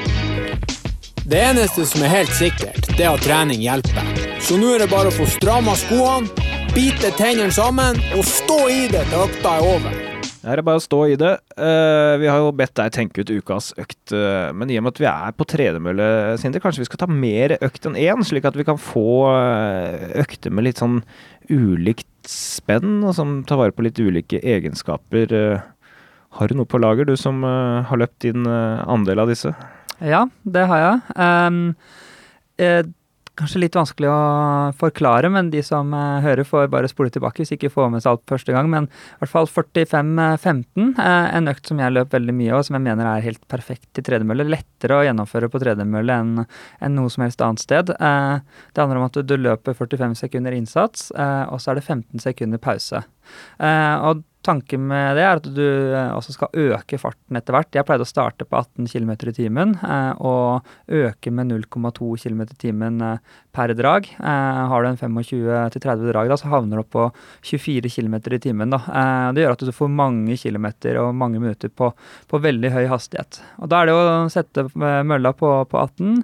Det eneste som er helt sikkert, det er at trening hjelper. Så nå er det bare å få stramma skoene, bite tennene sammen og stå i det til økta er over. Det er bare å stå i det. Eh, vi har jo bedt deg tenke ut ukas økt, eh, men i og med at vi er på tredemølle, Sindre, kanskje vi skal ta mer økt enn én, slik at vi kan få eh, økter med litt sånn ulikt spenn, og som tar vare på litt ulike egenskaper. Har du noe på lager, du som har løpt din andel av disse? Ja, det har jeg. Um, eh, kanskje litt vanskelig å forklare, men de som eh, hører, får bare spole tilbake hvis ikke får med seg alt første gang. Men i hvert fall 45-15, eh, en økt som jeg løp veldig mye og som jeg mener er helt perfekt til tredemølle. Lettere å gjennomføre på tredemølle enn enn noe som helst annet sted. Eh, det handler om at du, du løper 45 sekunder innsats, eh, og så er det 15 sekunder pause. Eh, og tanken med det er at du eh, også skal øke farten etter hvert. Jeg pleide å starte på 18 km i timen eh, og øke med 0,2 km i timen per drag. Eh, har du en 25-30 drag, da, så havner du opp på 24 km i timen. Da. Eh, det gjør at du får mange kilometer og mange minutter på, på veldig høy hastighet. Og Da er det å sette eh, mølla på, på 18,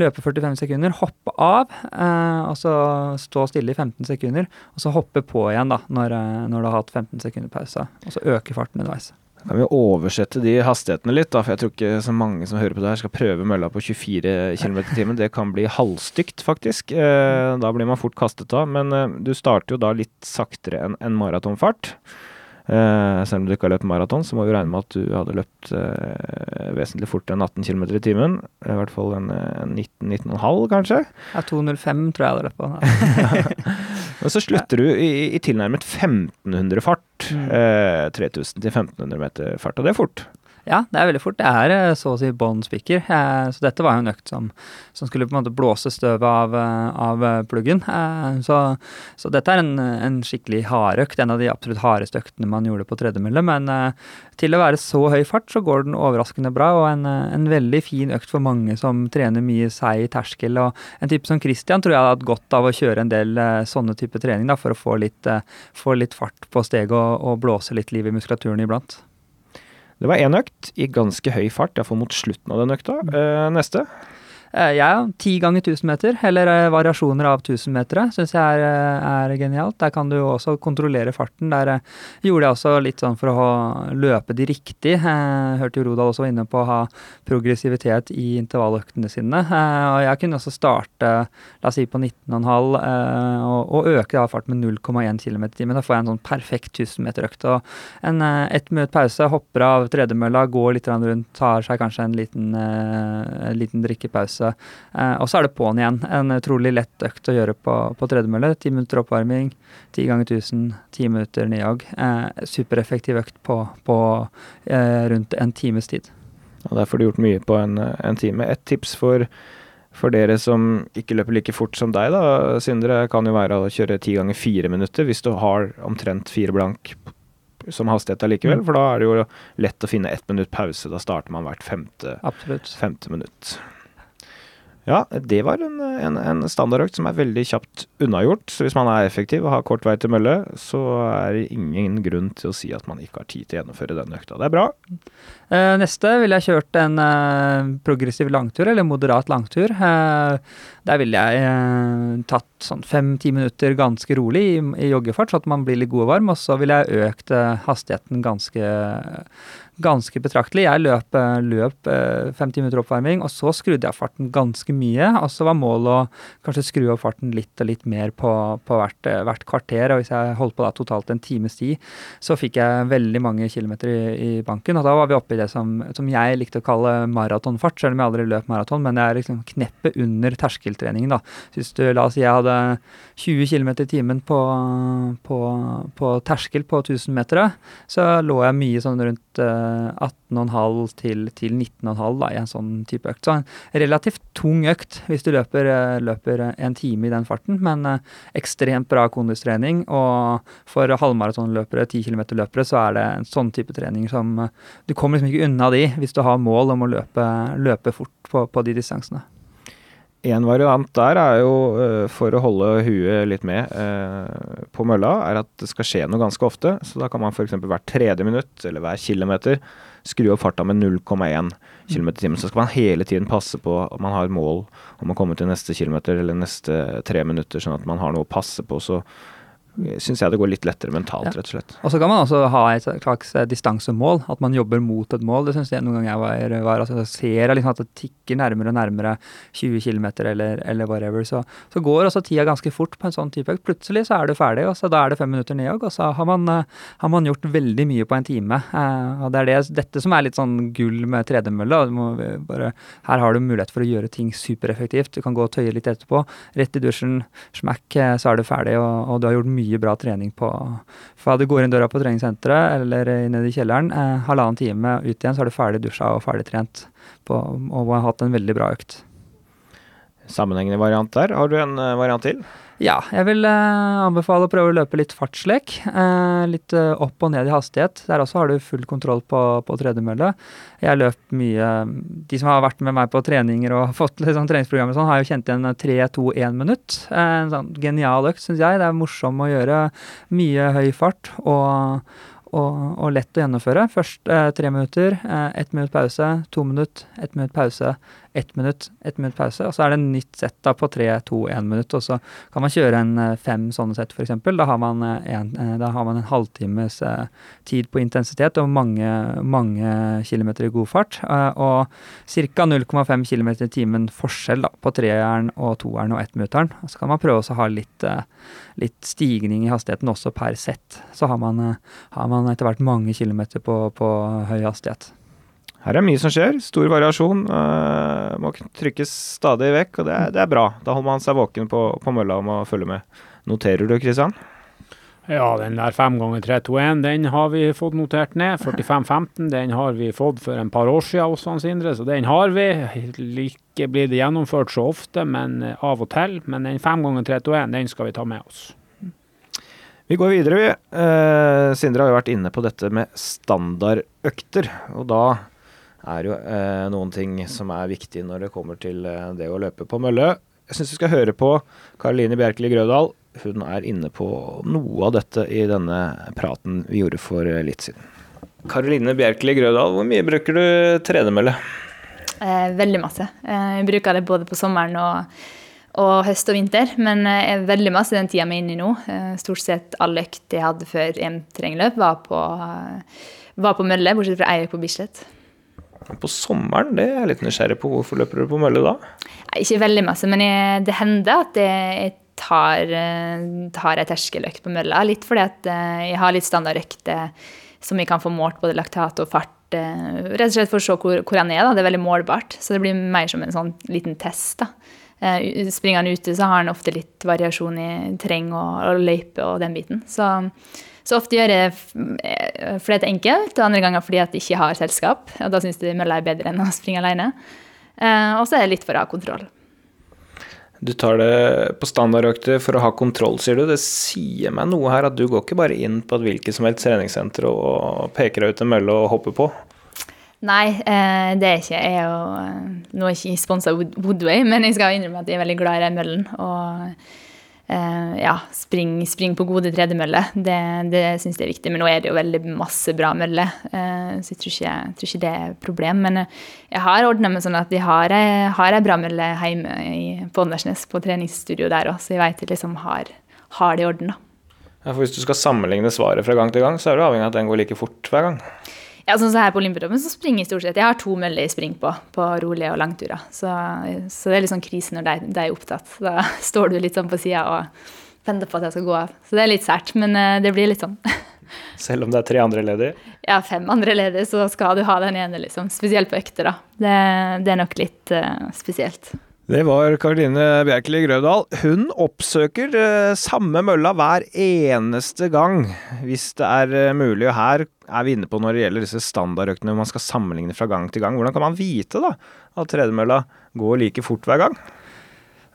løpe 45 sekunder, hoppe av, eh, og så stå stille i 15 sekunder, og så hoppe på igjen da, når, eh, når du har hatt 15 sekunder pause. Og så øke farten underveis. Kan vi oversette de hastighetene litt, da, for jeg tror ikke så mange som hører på det her skal prøve mølla på 24 km i timen. Det kan bli halvstygt, faktisk. Eh, da blir man fort kastet av. Men eh, du starter jo da litt saktere enn en maratonfart. Eh, selv om du ikke har løpt maraton, så må vi regne med at du hadde løpt eh, vesentlig fortere enn 18 km i timen. I hvert fall en, en 19-19,5 kanskje. Ja, 2,05 tror jeg jeg hadde løpt på. Men så slutter du i, i tilnærmet 1500 fart. Mm. Eh, 3000 til 1500 meter fart, og det er fort. Ja, det er veldig fort. Det er eh, så å si bånn spiker. Eh, Så dette var jo en økt som, som skulle på en måte blåse støvet av, eh, av pluggen. Så, så dette er en, en skikkelig hardøkt. En av de absolutt hardeste øktene man gjorde på tredemølle. Men til å være så høy fart, så går den overraskende bra. Og en, en veldig fin økt for mange som trener mye seig terskel. Og en type som Christian tror jeg hadde hatt godt av å kjøre en del sånne type trening da, for å få litt, få litt fart på steget og, og blåse litt liv i muskulaturen iblant. Det var én økt i ganske høy fart, iallfall mot slutten av den økta. Eh, neste. Eh, er ti ganger 1000 meter, eller eh, variasjoner av 1000-metere, syns jeg er, eh, er genialt. Der kan du også kontrollere farten. Der gjorde jeg også litt sånn for å løpe de riktig. Hørte jo Rodal også var inne på å ha progressivitet i intervalløktene sine. Og jeg kunne også starte, la oss si på 19,5 eh, og, og øke da farten med 0,1 km i timen. Da får jeg en sånn perfekt 1000-meterøkt. Og en ett minutt pause, hopper av tredemølla, går litt rundt, tar seg kanskje en liten, en liten drikkepause. Eh, og så er det på'n igjen. En utrolig lett økt å gjøre på, på tredemølle. Ti minutter oppvarming, ti ganger 1000, ti minutter nedjogg. Eh, supereffektiv økt på, på eh, rundt en times tid. Og der får du gjort mye på en, en time. Et tips for, for dere som ikke løper like fort som deg, da, Sindre, kan jo være å kjøre ti ganger fire minutter hvis du har omtrent fire blank som hastighet allikevel. For da er det jo lett å finne ett minutt pause. Da starter man hvert femte, femte minutt. Ja, det var en, en, en standardøkt som er veldig kjapt unnagjort. Så hvis man er effektiv og har kort vei til mølle, så er det ingen grunn til å si at man ikke har tid til å gjennomføre den økta. Det er bra. Eh, neste ville jeg kjørt en eh, progressiv langtur, eller moderat langtur. Eh, der ville jeg tatt sånn fem-ti minutter ganske rolig i, i joggefart, så at man blir litt god og varm. Og så ville jeg økt hastigheten ganske, ganske betraktelig. Jeg løp, løp fem-ti minutter oppvarming, og så skrudde jeg farten ganske mye. Og så var målet å kanskje skru opp farten litt og litt mer på, på hvert, hvert kvarter. Og hvis jeg holdt på da totalt en times tid, så fikk jeg veldig mange kilometer i, i banken. Og da var vi oppe i som, som jeg likte å kalle maratonfart, selv om jeg aldri løp maraton. Men jeg er liksom kneppet under terskeltreningen, da. Hvis du, la oss si jeg hadde 20 km i timen på, på, på terskel på 1000-metere, så lå jeg mye sånn rundt eh, 18,5 til, til 19,5 da, i en sånn type økt. Så en relativt tung økt hvis du løper, eh, løper en time i den farten, men eh, ekstremt bra kondistrening. Og for halvmaratonløpere, 10 km-løpere, så er det en sånn type trening som eh, Du kommer liksom ikke unna de hvis du har mål om å løpe, løpe fort på, på de distansene. En variant der er jo, eh, for å holde huet litt med eh, på mølla, er at det skal skje noe ganske ofte. Så da kan man f.eks. hvert tredje minutt eller hver kilometer skru opp farta med 0,1 km i timen. Så skal man hele tiden passe på at man har mål om å komme til neste kilometer eller neste tre minutter, sånn at man har noe å passe på. Så syns jeg det går litt lettere mentalt, Ja. rett og slett. Og så kan man også ha et slags eh, distansemål, at man jobber mot et mål. Det syns jeg noen ganger jeg var, var altså, jeg ser jeg liksom at det tikker nærmere og nærmere 20 km eller, eller whatever. Så, så går også tida ganske fort på en sånn type økt. Plutselig så er du ferdig, og så da er det fem minutter ned òg, og så har man, eh, har man gjort veldig mye på en time. Eh, og det er det, dette som er litt sånn gull med tredemølle. Her har du mulighet for å gjøre ting supereffektivt. Du kan gå og tøye litt etterpå. Rett i dusjen, smakk, eh, så er du ferdig, og, og du har gjort mye bra trening på Fra du går inn døra på treningssenteret eller ned i kjelleren, eh, halvannen time ut igjen, så er du ferdig dusja og ferdig trent og har hatt en veldig bra økt. Sammenhengende variant der. Har du en eh, variant til? Ja, jeg vil eh, anbefale å prøve å løpe litt fartslek. Eh, litt eh, opp og ned i hastighet. Der også har du full kontroll på, på tredemølle. Jeg løp mye De som har vært med meg på treninger og fått sånn treningsprogram, og sånn, har jo kjent igjen 3-2-1 minutt. En sånn genial økt, syns jeg. Det er morsom å gjøre. Mye høy fart og, og, og lett å gjennomføre. Først eh, tre minutter, eh, ett minutt pause, to minutt, ett minutt pause, ett minutt, ett minutt pause. Og så er det en nytt sett da på tre, to, én minutt. Og så kan man kjøre en eh, fem sånne sett, f.eks. Da, eh, eh, da har man en halvtimes tid på intensitet og mange, mange kilometer i god fart. og ca. 0,5 km i timen forskjell da, på treeren og toeren og ettminutteren. Så kan man prøve å ha litt, litt stigning i hastigheten også per sett. Så har man, har man etter hvert mange kilometer på, på høy hastighet. Her er mye som skjer. Stor variasjon. Uh, må trykkes stadig vekk, og det er, det er bra. Da holder man seg våken på, på mølla om å følge med. Noterer du, Kristian? Ja, den der 5 ganger 321, den har vi fått notert ned. 45-15, den har vi fått for en par år siden hos Hans Indre, så den har vi. Ikke blir det gjennomført så ofte, men eh, av og til. Men den 5 ganger 321, den skal vi ta med oss. Vi går videre, vi. Eh, Sindre har jo vært inne på dette med standardøkter. Og da er jo eh, noen ting som er viktig når det kommer til eh, det å løpe på mølle. Jeg syns vi skal høre på Karoline Bjerkeli Grødal. Hun er inne på noe av dette i denne praten vi gjorde for eh, litt siden. Karoline Bjerkeli Grødal, hvor mye bruker du tredemølle? Eh, veldig masse. Eh, jeg bruker det både på sommeren og, og høst og vinter. Men eh, jeg er veldig masse den tida vi er inne i nå. Eh, stort sett alle økt jeg hadde før EM-terrengløp, var, på, var på mølle, bortsett fra ei økt på Bislett. På sommeren, det er jeg litt nysgjerrig på. Hvorfor løper du på mølle da? Ikke veldig masse, men jeg, det hender at jeg, jeg tar, eh, tar ei terskeløkt på mølla. Litt fordi at eh, jeg har litt standardøkter som jeg kan få målt både laktat og fart. eh, Rett og slett for å se hvor, hvor han er. da, Det er veldig målbart. Så det blir mer som en sånn liten test. da. Springer han ute, så har han ofte litt variasjon i terreng og, og løype og den biten. Så, så ofte gjør jeg eh, fordi det er enkelt, og andre ganger fordi jeg ikke har selskap. Og da syns jeg mølla er bedre enn å springe alene. Eh, og så er det litt for å ha kontroll. Du tar det på standardøkter for å ha kontroll, sier du. Det sier meg noe her at du går ikke bare inn på et hvilket som helst treningssenter og peker deg ut en mølle og hopper på. Nei, eh, det er ikke. Jeg Nå er jeg ikke sponsa Woodway, men jeg skal innrømme at jeg er veldig glad i den møllen. Og ja, spring, spring på gode tredemøller. Det, det syns jeg er viktig. Men nå er det jo veldig masse bra møller, eh, så jeg tror ikke, jeg tror ikke det er et problem. Men eh, jeg har ordna meg sånn at jeg har har ei bra mølle hjemme på Åndalsnes, på treningsstudio der òg, så jeg veit jeg liksom har, har det i orden, da. Ja, for Hvis du skal sammenligne svaret fra gang til gang, så er du avhengig av at den går like fort hver gang. Ja, sånn som her på Olympiatoppen så springer jeg stort sett. Jeg har to møller jeg springer på, på rolige og langturer. Så, så det er litt sånn krise når de, de er opptatt. Da står du litt sånn på sida og venter på at jeg skal gå av. Så det er litt sært, men eh, det blir litt sånn. Selv om det er tre andre ledige. Ja, fem andre ledige, så skal du ha den ene, liksom. Spesielt på økter, da. Det, det er nok litt uh, spesielt. Det var Karoline Bjerkeli Grøvdal. Hun oppsøker eh, samme mølla hver eneste gang, hvis det er eh, mulig. Og her er vi inne på når det gjelder disse standardøktene man skal sammenligne fra gang til gang. Hvordan kan man vite da at tredemølla går like fort hver gang?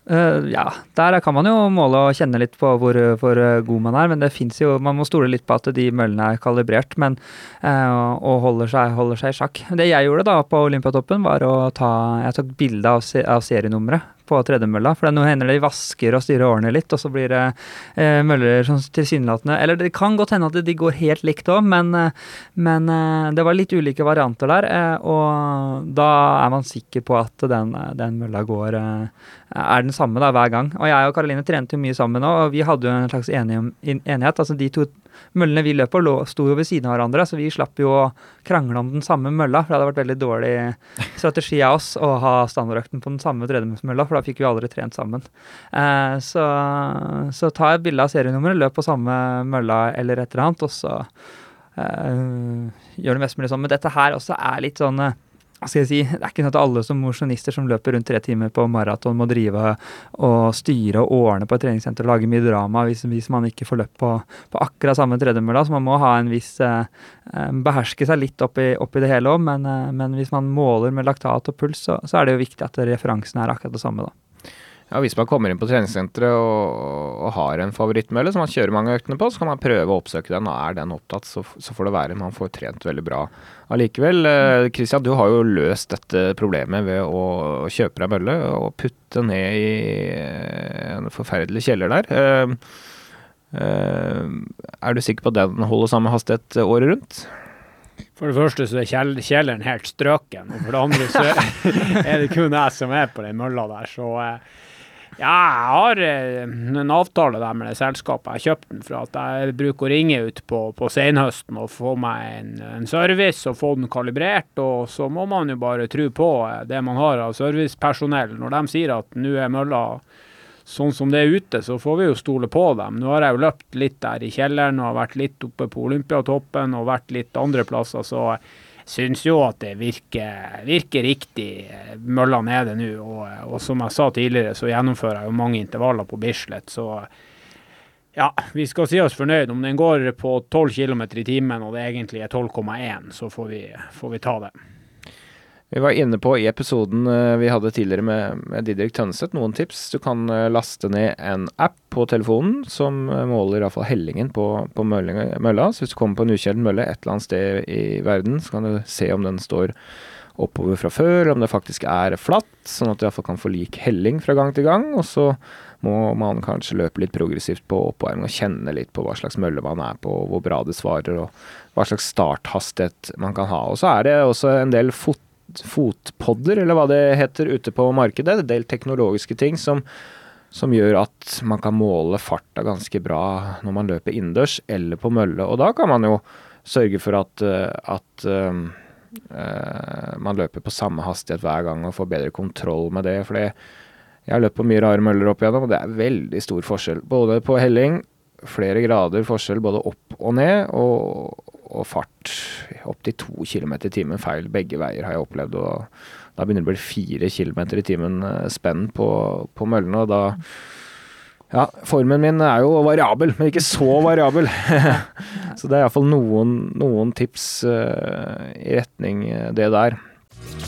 Eh, ja, der kan man jo måle og kjenne litt på hvor, hvor god man er, men det fins jo Man må stole litt på at de møllene er kalibrert men, uh, og holder seg, holder seg i sjakk. Det jeg gjorde da på Olympiatoppen, var å ta Jeg tok bilde av, se, av serienummeret på tredemølla. For nå hender det de vasker og styrer årene litt, og så blir det eh, møller som tilsynelatende Eller det kan godt hende at de går helt likt òg, men, eh, men eh, det var litt ulike varianter der. Eh, og da er man sikker på at den, den mølla går eh, er den samme da, hver gang. Og jeg og Karoline trente jo mye sammen òg, og vi hadde jo en slags enighet. altså De to møllene vi løp på, sto jo ved siden av hverandre, så vi slapp jo å krangle om den samme mølla. For det hadde vært veldig dårlig strategi av oss å ha standardøkten på den samme tredemølla, for da fikk vi aldri trent sammen. Eh, så, så ta et bilde av serienummeret, løp på samme mølla eller et eller annet, og så eh, gjør det mest mulig sånn. Men dette her også er litt sånn eh, skal jeg si, Det er ikke sånn at alle som mosjonister som løper rundt tre timer på maraton, må drive og styre og ordne på et treningssenter og lage mye drama hvis, hvis man ikke får løpt på, på, akkurat samme tredemølla. Så man må ha en viss eh, eh beherske seg litt oppi, oppi det hele òg. Men, eh, men, hvis man måler med laktat og puls, så, så er det jo viktig at referansen er akkurat det samme. da. Ja, Hvis man kommer inn på treningssenteret og, og, har en favorittmølle som man kjører mange øktene på, så kan man prøve å oppsøke den. og Er den opptatt, så, så får det være. Man får trent veldig bra allikevel. Kristian, eh, du har jo løst dette problemet ved å kjøpe deg mølle og putte ned i eh, en forferdelig kjeller der. Uh, er du sikker på at den holder samme hastighet året rundt? For det første så er kjelleren helt strøken, og for det andre så er det kun jeg som er på den mølla der. Så ja, jeg har eh, en avtale der med det selskapet. Jeg kjøpte den for at jeg bruker å ringe ut på, på senhøsten og få meg en, en, service og få den kalibrert. Og så må man jo bare tro på eh, det man har av servicepersonell. Når de sier at nå er mølla sånn som det er ute, så får vi jo stole på dem. Nå har jeg jo løpt litt der i kjelleren og vært litt oppe på Olympiatoppen og vært litt andre plasser. så syns jo at det virker, virker riktig. Mølla nede nå. Og, og, som jeg sa tidligere, så gjennomfører jeg jo mange intervaller på Bislett. Så ja, vi skal si oss fornøyd. Om den går på 12 km i timen og det egentlig er 12,1, så får vi, får vi ta det. Vi var inne på i episoden eh, vi hadde tidligere med, med Didrik Tønseth noen tips. Du kan eh, laste ned en app på telefonen som eh, måler iallfall hellingen på, på mølla. Så hvis du kommer på en ukjent mølle et eller annet sted i verden, så kan du se om den står oppover fra før, om det faktisk er flatt, sånn at du iallfall kan få lik helling fra gang til gang. Og så må man kanskje løpe litt progressivt på oppvarming og kjenne litt på hva slags mølle man er på, hvor bra det svarer, og hva slags starthastighet man kan ha. Og så er det også en del fot fotpodder, eller hva det heter, ute på markedet. En del teknologiske ting som, som gjør at man kan måle farta ganske bra når man løper innendørs eller på mølle. Og da kan man jo sørge for at, at at uh, man løper på samme hastighet hver gang og får bedre kontroll med det. For jeg har løpt på mye rare møller opp igjennom, og det er veldig stor forskjell. Både på helling, flere grader forskjell både opp og ned, og, og fart opptil to km i timen feil begge veier, har jeg opplevd. og Da begynner det å bli fire km i timen eh, spenn på, på møllene. og da ja, formen min er jo variabel, men ikke så variabel. så det er iallfall noen, noen tips uh, i retning eh, det der.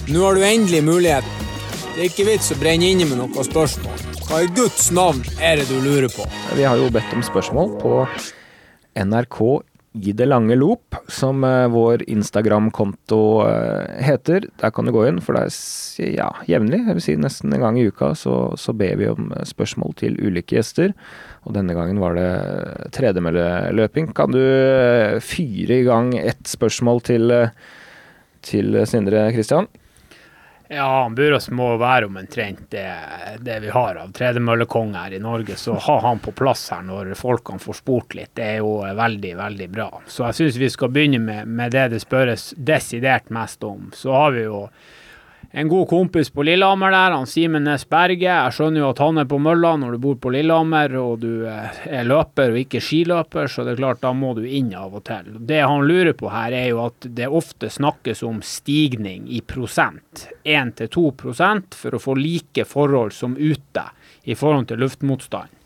Nå har du endelig muligheten. Det er ikke vits å brenne inne med noen spørsmål. Hva i Guds navn er det du lurer på? Vi har jo bedt om spørsmål på NRK i det lange loop, som uh, vår Instagram-konto uh, heter. Der kan du gå inn, for det er ja, jevnlig, jeg vil si nesten en gang i uka, så, så ber vi om eh, spørsmål til ulike gjester. Og denne gangen var det tredemølleløping. Kan du fyre i gang ett spørsmål til, til Sindre Kristian? Ja, Burås må være omtrent det, det vi har av tredemøllekonge her i Norge. Så ha han på plass her når folkene får spurt litt, det er jo veldig, veldig bra. Så jeg syns vi skal begynne med, med det det spørres desidert mest om. Så har vi jo en god kompis på Lillehammer der, han Simen Næss Berge. Jeg skjønner jo at han er på mølla når du bor på Lillehammer og du eh, er løper og ikke skiløper, så det er klart da må du inn av og til. Det han lurer på her, er jo at det ofte snakkes om stigning i prosent. 1-2% for å få like forhold som ute i forhold til luftmotstand.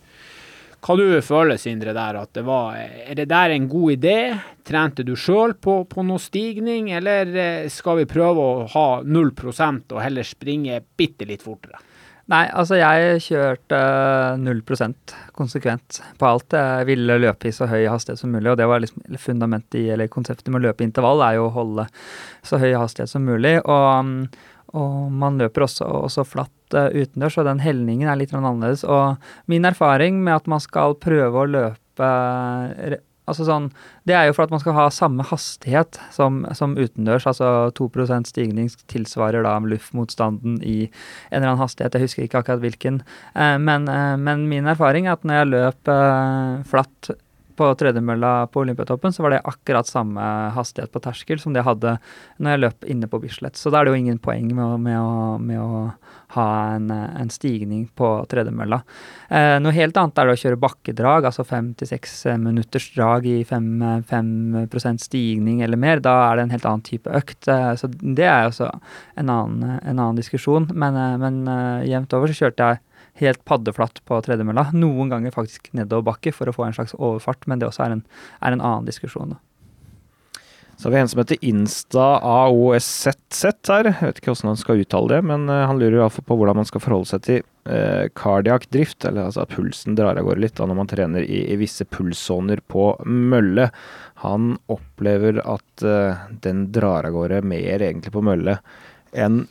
Hva du føler, Sindre, der at det var Er det der en god idé? Trente du sjøl på, på noe stigning, eller eh, skal vi prøve å ha 0% og heller springe bitte litt fortere? Nei, altså jeg kjørte 0% konsekvent på alt. Jeg ville løpe i så høy hastighet som mulig, og det var liksom fundamentet i, eller konseptet med å løpe intervall, er jo å holde så høy hastighet som mulig. Og, og man løper også, også flatt uh, utendørs, og den helningen er litt annerledes. Og min erfaring med at man skal prøve å løpe uh, Altså sånn, Det er jo for at man skal ha samme hastighet som, som utendørs. Altså 2% stigning tilsvarer da luftmotstanden i en eller annen hastighet. Jeg husker ikke akkurat hvilken. Uh, men, men, min erfaring er at når jeg løp flatt på tredemølla på Olympiatoppen, så var det akkurat samme hastighet på terskel som det hadde når jeg løp inne på Bislett. Så da er det jo ingen poeng med å, med å, med å ha en, en, stigning på tredemølla. Eh, noe helt annet er det å kjøre bakkedrag, altså fem til seks minutters drag i fem prosent stigning eller mer. Da er det en helt annen type økt. Eh, så det er også en annen, en annen diskusjon. Men, eh, men uh, jevnt over så kjørte jeg helt paddeflatt på tredemølla. Noen ganger faktisk nedoverbakke for å få en slags overfart, men det også er en, er en annen diskusjon. Så har vi en som heter Insta AOSZZ her. Jeg vet ikke hvordan han skal uttale det, men uh, han lurer iallfall på hvordan man skal forholde seg til uh, cardiac drift, eller altså at pulsen drar av gårde litt da når man trener i, i visse pulssoner på mølle. Han opplever at uh, den drar av gårde mer egentlig på mølle enn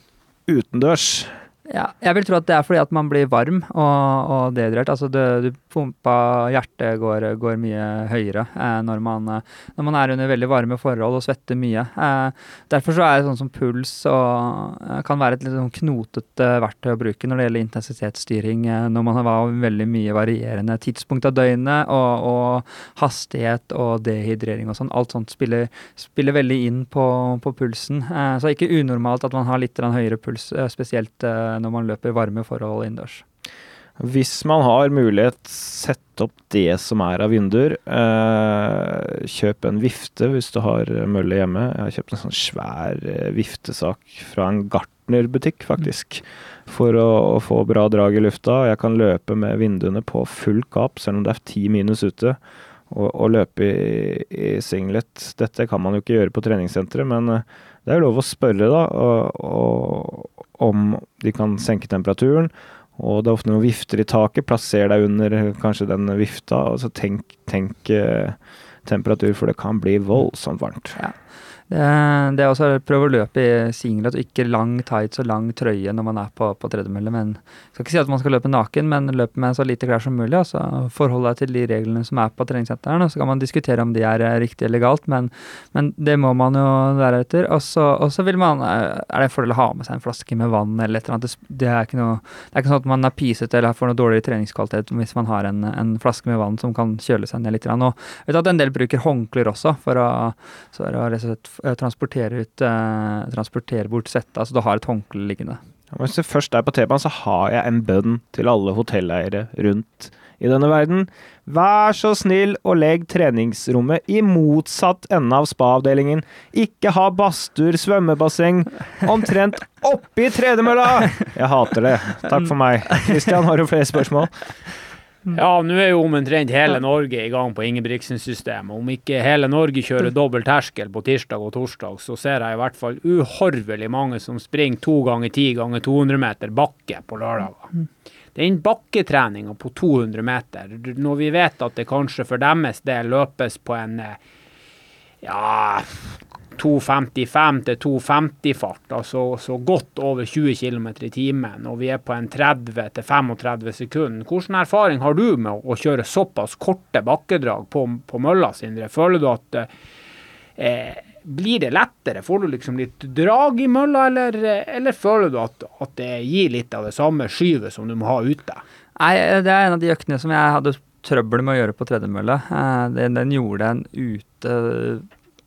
utendørs. Ja, jeg vil tro at det er fordi at man blir varm og, og dehydrert. Altså det, du pumpa hjertet går, går mye høyere eh, når, man, når, man, er under veldig varme forhold og svetter mye. Eh, derfor så er det sånn som puls og eh, kan være et litt sånn knotete verktøy å bruke når det gjelder intensitetsstyring, eh, når man har veldig mye varierende tidspunkt av døgnet og, og hastighet og dehydrering og sånn. Alt sånt spiller, spiller veldig inn på, på pulsen. Eh, så ikke unormalt at man har litt høyere puls, eh, spesielt når man løper varme forhold innendørs. Hvis man har mulighet, sett opp det som er av vinduer. Eh, kjøp en vifte hvis du har mølle hjemme. Jeg har kjøpt en sånn svær eh, viftesak fra en gartnerbutikk, faktisk. For å, å, få bra drag i lufta. Jeg kan løpe med vinduene på full kap, selv om det er ti minus ute. Og, og løpe i, i, singlet. Dette kan man jo ikke gjøre på treningssenteret, men eh, det er jo lov å spørre, da. Og, og, om de kan senke temperaturen. Og det er ofte noen vifter i taket. Plasser deg under kanskje den vifta, og så tenk, tenk eh, temperatur, for det kan bli voldsomt varmt. Ja. Det, er også å prøve å løpe i singlet og ikke lang tights og lang trøye når man er på, på tredemølle. Men jeg skal ikke si at man skal løpe naken, men løpe med så lite klær som mulig. Altså Forhold deg til de reglene som er på treningssentrene. Så kan man diskutere om de er eh, riktig eller galt, men, men det må man jo være etter. Og så vil man eh, Er det en fordel å ha med seg en flaske med vann eller et eller annet? Det er ikke, noe, det er ikke sånn at man er pysete eller får noe dårligere treningskvalitet hvis man har en, en, flaske med vann som kan kjøle seg ned litt. Og vet at en del bruker håndklær også for å, for å rett og slett transportere, ut, eh, transportere bort settet. Altså du har et håndkle liggende. Hvis du først er på T-banen, så har jeg en bønn til alle hotelleiere rundt i denne verden. Vær så snill og legg treningsrommet i motsatt ende av spa-avdelingen. Ikke ha badstuer, svømmebasseng omtrent oppi tredemølla! Jeg hater det. Takk for meg. Kristian, har du flere spørsmål? Mm. Ja, nå er jo omtrent hele Norge i gang på Ingebrigtsen-systemet. Om ikke hele Norge kjører mm. dobbel terskel på tirsdag og torsdag, så ser jeg i hvert fall uhorvelig mange som springer to ganger ti ganger 200 meter bakke på lørdager. Mm. Den bakketreninga på 200 meter, når vi vet at det kanskje for deres del løpes på en ja, 2.55 til 2.50-fart, altså så godt over 20 km i timen, og vi er på en 30 til 35 sekunder. Hvilken erfaring har du med å kjøre såpass korte bakkedrag på, på mølla, Sindre? Føler du at eh, blir det lettere? Får du liksom litt drag i mølla, eller, eller føler du at, at, det gir litt av det samme skyvet som du må ha ute? Nei, det er en av de øktene som jeg hadde trøbbel med å gjøre på tredemølle. Eh, den, den gjorde en ute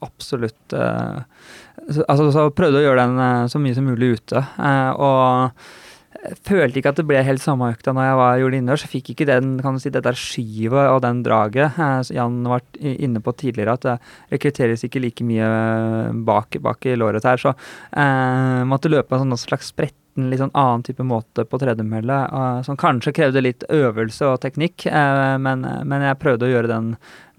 absolutt uh, altså, så prøvde å gjøre den uh, så mye som mulig ute. Eh, og følte ikke at det ble helt samme økta når jeg var, gjorde innendørs. Fikk ikke den, kan du si, det der skyvet og den draget. Jan var inne på tidligere at det rekrutteres ikke like mye bak, bak i låret her. Så måtte løpe en sånn slags sprett en litt sånn annen type måte på tredemølle, uh, som kanskje krevde litt øvelse og teknikk, uh, men, men, jeg prøvde å gjøre den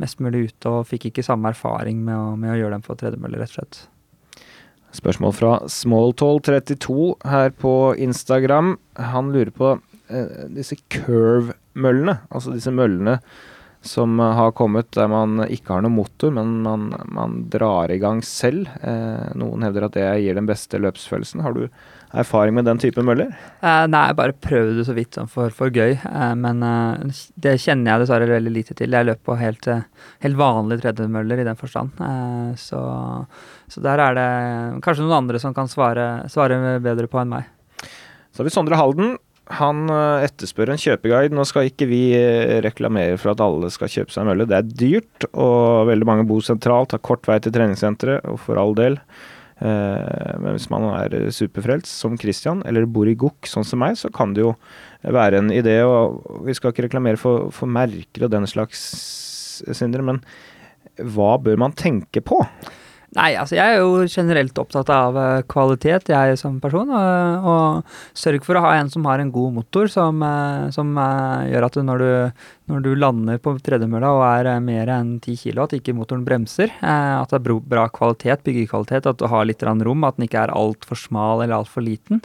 mest mulig ute, og fikk ikke samme erfaring med å, med å gjøre den på tredemølle, rett og slett. Spørsmål fra Smalltall32 her på Instagram. Han lurer på uh, disse curve-møllene, altså disse møllene som har kommet der man ikke har noen motor, men man, man drar i gang selv. Eh, noen hevder at det gir den beste løpsfølelsen. Har du erfaring med den type møller? Uh, nei, jeg bare prøvde det så vidt sånn for, for gøy. Uh, men uh, det kjenner jeg dessverre veldig lite til. Jeg løper på helt, helt vanlige tredjemøller i den forstand. Så, så der er det kanskje noen andre som kan svare, svare bedre på enn meg. Så har vi Sondre Halden. Han etterspør en kjøpeguide. Nå skal ikke vi reklamere for at alle skal kjøpe seg mølle. Det er dyrt, og veldig mange bor sentralt, har kort vei til treningssenteret, og for all del. Eh, Men hvis man er superfrelst, som Christian, eller bor i Gokk, sånn som meg, så kan det jo være en idé. Og vi skal ikke reklamere for, for merker og den slags, Sindre, men hva bør man tenke på? Nei, altså jeg er jo generelt opptatt av eh, kvalitet, jeg som person. Og, og sørg for å ha en som har en god motor, som, eh, som gjør at du når, du når du lander på tredemølla og er eh, mer enn 10 kg, at ikke motoren bremser. Eh, at det er bra kvalitet, byggekvalitet, at du har litt rom, at den ikke er altfor smal eller altfor liten.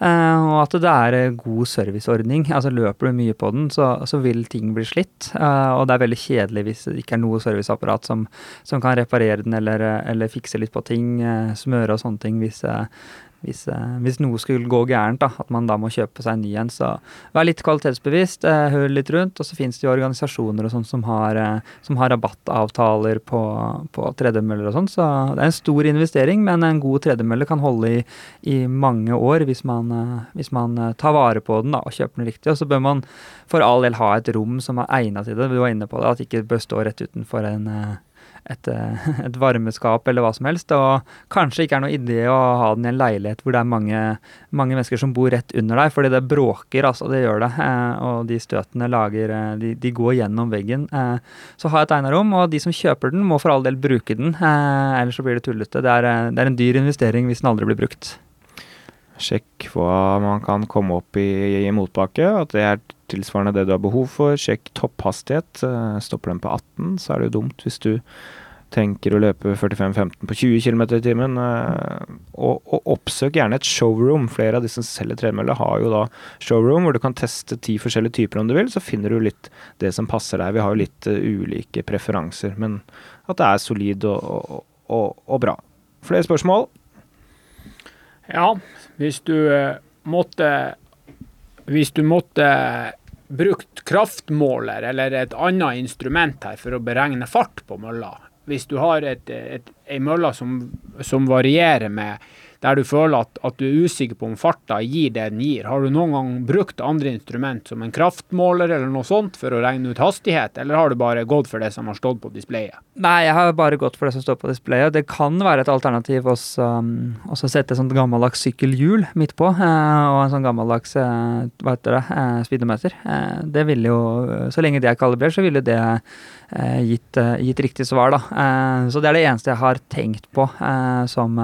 Eh, og at det er god serviceordning. Altså Løper du mye på den, så, så vil ting bli slitt. Og det er veldig kjedelig hvis det ikke er noe serviceapparat som, som kan reparere den eller, eller fikse litt på ting, smøre og sånne ting hvis, hvis, eh, hvis noe skulle gå gærent, da, at man da må kjøpe seg en ny en. Så vær litt kvalitetsbevisst, eh, hør litt rundt. Og så finnes det jo organisasjoner og sånn som eh, som har rabattavtaler på, på tredemøller og sånn. Så det er en stor investering, men en god tredemølle kan holde i, i mange år hvis man, hvis man tar vare på den da, og kjøper den riktig. Og så bør man for all del ha et rom som er egna til det. Du var inne på det, at det ikke bør stå rett utenfor en et, eh, et varmeskap eller hva som helst. Og kanskje ikke er noe idé å ha den i en leilighet hvor det er mange, mange mennesker som bor rett under deg, fordi det bråker, altså. Det gjør det. Eh, og de støtene lager eh, de, de går gjennom veggen. Så ha et egna rom, og de som kjøper den, må for all del bruke den. Ellers så blir det tullete. Det er, det er en dyr investering hvis den aldri blir brukt. Sjekk hva man kan komme opp i, i motbakke, at det er tilsvarende det du har behov for. Sjekk topphastighet. Eh, Stopper den på 18, så er det jo dumt hvis du tenker å løpe 45-15 på 20 km i timen. eh, Og, og oppsøk gjerne et showroom. Flere av de som selger tredemølle har jo da showroom hvor du kan teste ti forskjellige typer om du vil, så finner du litt det som passer deg. Vi har jo litt eh, ulike preferanser, men at det er solid og, og, og, bra. Flere spørsmål? Ja, hvis du måtte Hvis du måtte brukt kraftmåler eller et annet instrument her for å beregne fart på mølla Hvis du har et, et, ei mølle som, som varierer med der du føler at, at du er usikker på om farta gir det den gir. Har du noen gang brukt andre instrument som en kraftmåler eller noe sånt for å regne ut hastighet, eller har du bare gått for det som har stått på displayet? Nei, jeg har bare gått for det som står på displayet. Det kan være et alternativ også, um, også sette et sånt gammeldags sykkelhjul midt på, eh, og en sånn gammeldags eh, hva heter det, eh, speedometer. Det ville jo, Så lenge det er kalibrert, så ville det gitt, gitt riktig svar, da. Så det er det eneste jeg har tenkt på som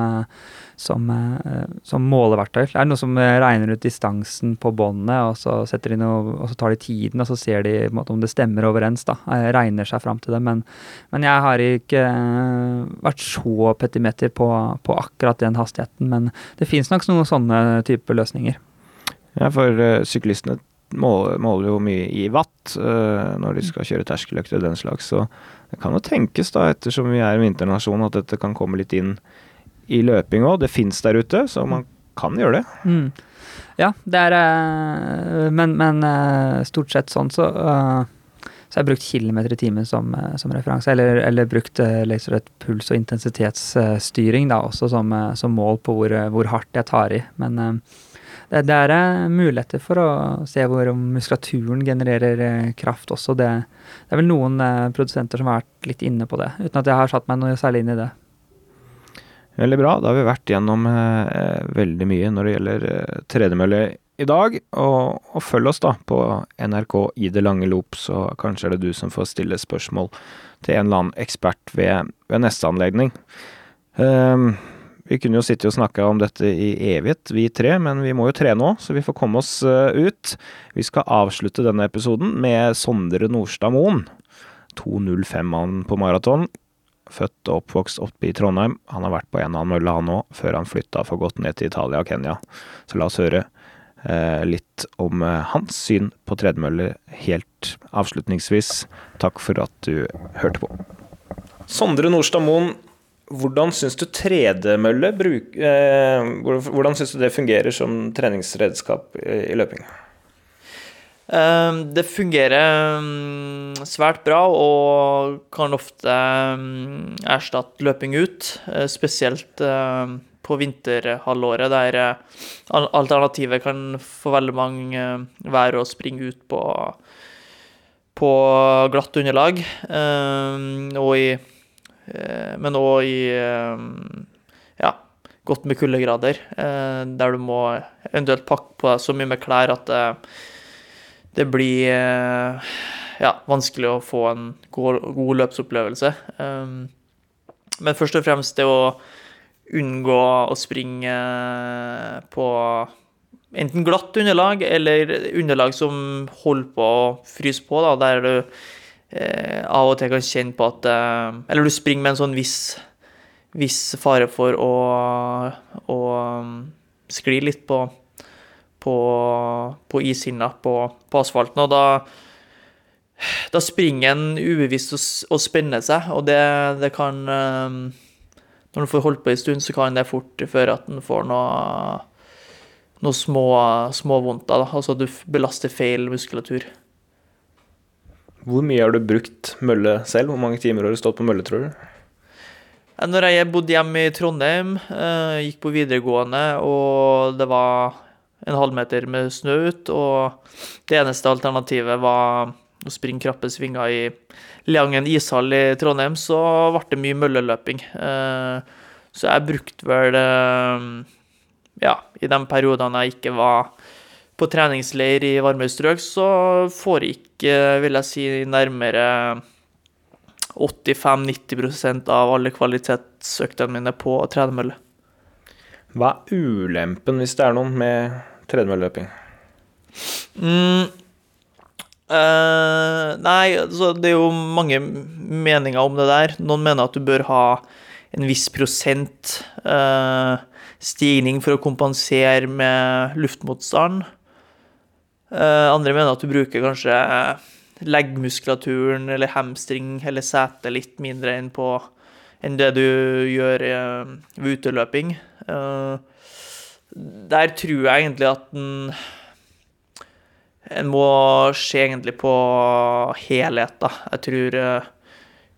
som, eh, som måleverktøy. Det er noe som eh, regner ut distansen på båndet, og så de noe, og så tar de tiden, og så ser de måte, om det stemmer overens. da, jeg Regner seg fram til det. Men, men jeg har ikke eh, vært så petimeter på, på akkurat den hastigheten. Men det fins nok noen sånne typer løsninger. Ja, for uh, syklistene måler, måler jo mye i watt uh, når de skal kjøre terskeløkter og den slags, så det kan jo tenkes, da, ettersom vi er en vinternasjon, at dette kan komme litt inn i løping òg. Det fins der ute, så man kan gjøre det. Mm. Ja, det er eh, Men, men eh, stort sett sånn, så eh, så jeg har brukt kilometer i timen som, som referanse, eller, eller brukt liksom et puls- og intensitetsstyring da, også som, som mål på hvor, hvor hardt jeg tar i. Men det, det er muligheter for å se hvor muskulaturen genererer kraft også. Det, det er vel noen produsenter som har vært litt inne på det, uten at jeg har satt meg noe særlig inn i det. Veldig bra. Da har vi vært gjennom eh, veldig mye når det gjelder eh, tredemølle i dag. Og, og følg oss da på NRK i det lange loop, så kanskje er det du som får stille spørsmål til en eller annen ekspert ved, ved neste anledning. Ehm, vi kunne jo sitte og snakke om dette i evighet, vi tre, men vi må jo trene òg, så vi får komme oss eh, ut. Vi skal avslutte denne episoden med Sondre Nordstad Moen. 2.05-mannen på maraton. Født og oppvokst oppe i Trondheim. Han har vært på en og annen mølle, han òg, før han flytta for godt ned til Italia og Kenya. Så la oss høre eh, litt om eh, hans syn på tredemølle helt avslutningsvis. Takk for at du hørte på. Sondre Nordstad Moen, hvordan syns du tredemølle bruk, eh, Hvordan syns du det fungerer som treningsredskap i løping? Eh, Det fungerer mm, svært bra og kan ofte mm, erstatte løping ut, eh, spesielt på vinterhalvåret, der eh, alternativet kan for veldig mange eh, være å springe ut på, på glatt underlag, og i, men òg i ja, godt med kuldegrader, der du må eventuelt pakke på deg så mye med klær at det det blir eh, ja, vanskelig å få en god, god løpsopplevelse. Um, men først og fremst det å unngå å springe på enten glatt underlag eller underlag som holder på å fryse på, da, der du eh, av og til kan kjenne på at eh, Eller du springer med en sånn viss, viss fare for å, å skli litt på på, på ishinna på, på asfalten, og da, da springer en ubevisst og, og spenner seg, og det, det kan eh, Når en får holdt på en stund, så kan det fort føre at en får noe, noe små, vondter, da. Altså du belaster feil muskulatur. Hvor mye har du brukt mølle selv? Hvor mange timer har du stått på mølle, tror du? Når jeg bodde hjemme i Trondheim, eh, gikk på videregående, og det var en halvmeter med snø ut, og det eneste alternativet var å springe krappe svinger i Leangen ishall i Trondheim, så ble det mye mølleløping. Eh, Så jeg brukte vel eh, Ja, i de periodene jeg ikke var på treningsleir i varme strøk, så foregikk, eh, vil jeg si, nærmere 85-90% av alle kvalitetsøktene mine på tredemølle. Hva er ulempen, hvis det er noen, med tredemølleløping? Mm. Eh, nei, altså det er jo mange meninger om det der. Noen mener at du bør ha en viss prosent eh, stigning for å kompensere med luftmotstand. Uh, andre mener at du bruker kanskje leggmuskulaturen eller hamstring eller sete litt mindre enn, på, enn det du gjør uh, ved uteløping. Eh, der tror jeg egentlig at en, en må se egentlig på helhet, da. Jeg tror eh,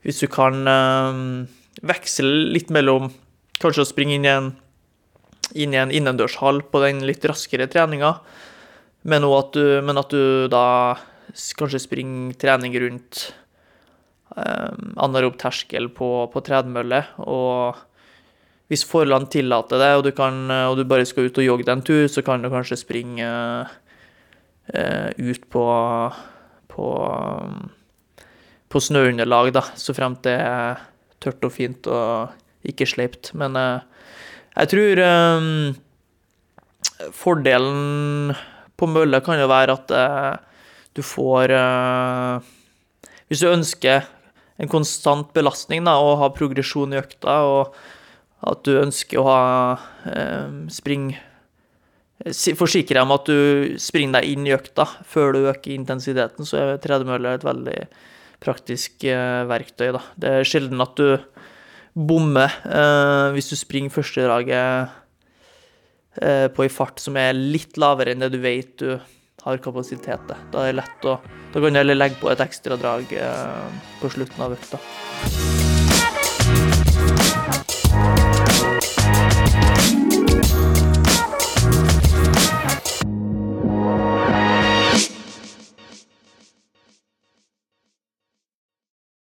hvis du kan eh, veksle litt mellom kanskje å springe inn i en, inn i en innendørshall på den litt raskere treninga, men, at du, at du da kanskje springer trening rundt um, anarob terskel på, på tredemølle, og hvis forholdene tillater det, og du, kan, og du bare skal ut og jogge deg en tur, så kan du kanskje springe eh, eh, ut på, på, på snøunderlag, da, så fremt det er tørt og fint og ikke sleipt. Men eh, jeg tror eh, fordelen på mølle kan jo være at eh, du får eh, Hvis du ønsker en konstant belastning da, og ha progresjon i økta, og at du ønsker å ha eh, spring Forsikre deg om at du springer deg inn i økta før du øker intensiteten, så er tredemølle et veldig praktisk eh, verktøy. Da. Det er sjelden at du bommer eh, hvis du springer første draget eh, på en fart som er litt lavere enn det du vet du har kapasitet til. Da er det lett å Da kan du heller legge på et ekstra drag eh, på slutten av økta.